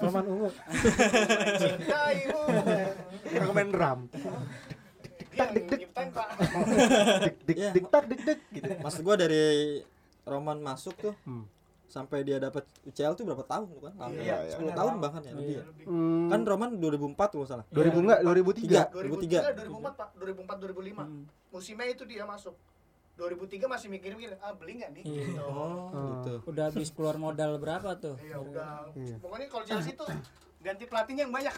Roman Ungu. 2005. Cintaimu. Yang main drum. Yang nyiptain Pak. Dik dik Iya. dik tak dik dik gitu. maksud gua dari Roman masuk tuh Hmm. Sampai dia dapat UCL tuh berapa tahun tuh kan? Lama. Iya, 10 tahun bahkan ya lebih ya. Hmm, Kan Roman 2004 tuh nggak salah. 2000 enggak, 2003. 2003 2004 Pak, 2004 2005. Hmm. Musimnya itu dia masuk. 2003 masih mikir-mikir, ah beli nggak nih? Iya. Gitu. Oh, gitu. udah habis keluar modal berapa tuh Iya, udah. Iya. Pokoknya kalau Chelsea tuh ganti pelatihnya yang banyak.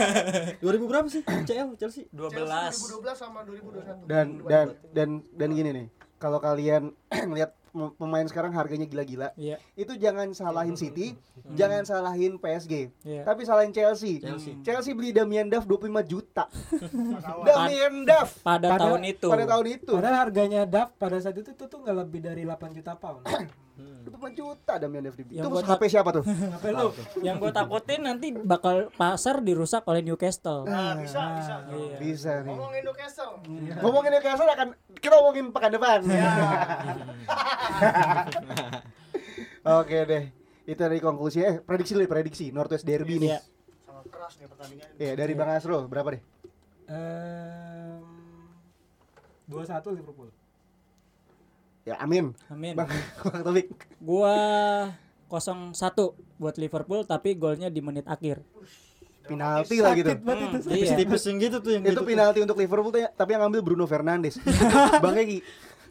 2000 berapa sih UCL Chelsea? 12 Chelsea 2012 sama 2021. Dan dan dan dan gini nih. Kalau kalian lihat pemain sekarang harganya gila-gila, Iya, itu jangan salahin City, jangan salahin PSG, iya. tapi salahin Chelsea. Chelsea. Chelsea beli Damian Duff 25 juta. Damian Duff Pada, Pada- tahun itu. pada tahun itu. Padahal harganya Duff pada saat itu tuh tuh nggak lebih dari 8 juta pound. 25 juta Damian. Yang Itu buat HP siapa tuh? Apa lu? Yang gue takutin nanti bakal pasar dirusak oleh Newcastle. Nah, bisa, bisa. Iya. Bisa nih. Ngomongin Newcastle. Ngomongin Newcastle akan kita ngomongin pekan depan. Oke deh. Itu dari konklusi eh prediksi dulu prediksi Northwest Derby nih. Iya. Sangat keras nih pertandingan. Iya, dari Bang Asrul berapa deh? Ehm, 2-1 Liverpool. Ya amin. Amin. Bang Bang Taufik. Gua 0-1 buat Liverpool tapi golnya di menit akhir. Penalti lah gitu. Hmm, iya. Tipis-tipis yang gitu tuh yang Itu gitu. tuh. penalti untuk Liverpool tuh ya, tapi yang ngambil Bruno Fernandes. Bang Egi.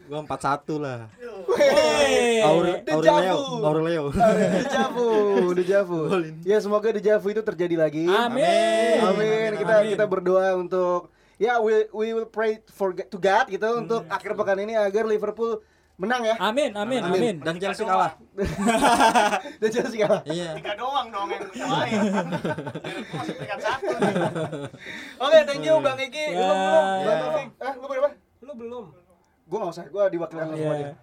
Gua 4-1 lah. Hey. Aure. Aurelio, Aurelio. Dejavu, Dejavu. Ya semoga Dejavu itu terjadi lagi. Amin. Amin. Kita Amin. kita berdoa untuk ya we we will pray for to God gitu untuk akhir pekan ini agar Liverpool menang ya. Amin, amin, amin. Dan Chelsea kalah. Dan Chelsea kalah. Iya. Tiga doang dong yang lain. Masih peringkat satu. Oke, thank you Bang Eki. Ya. Belum belum. Bang Ya. Taufik. Eh, lu berapa? Lu belum. Gue gak usah, gue diwakilkan Iya. aja.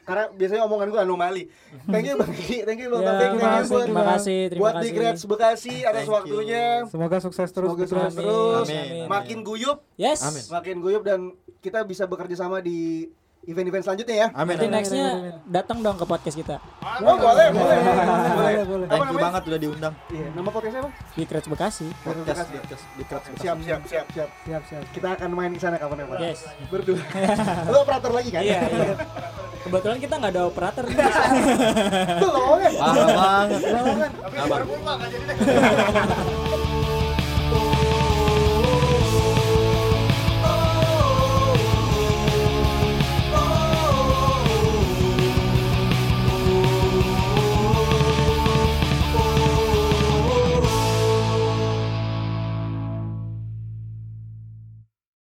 Karena biasanya omongan gue anomali. Thank you Bang Eki, thank you Bang Taufik, terima thank you kasih, buat terima kasih, terima buat di. Grades Bekasi atas waktunya. Semoga sukses terus. Semoga sukses Amin. terus, Amin. makin guyup, Yes. Amin. makin guyup dan kita bisa bekerja sama di event-event selanjutnya ya. Amin. Nanti amin. nextnya datang dong ke podcast kita Oh, boleh, boleh, boleh. Boleh, Thank you banget udah diundang. Iya, nama podcastnya apa? di Krets Bekasi. Podcast podcast di Krats Bekasi. Siap, siap, siap, siap. Siap, siap. Kita akan main di sana kapan-kapan. Yes. Berdua. Lu operator lagi kan? Iya, iya. Kebetulan kita nggak ada operator. Belum kan? Parah banget. Belum kan? Tapi jadi deh.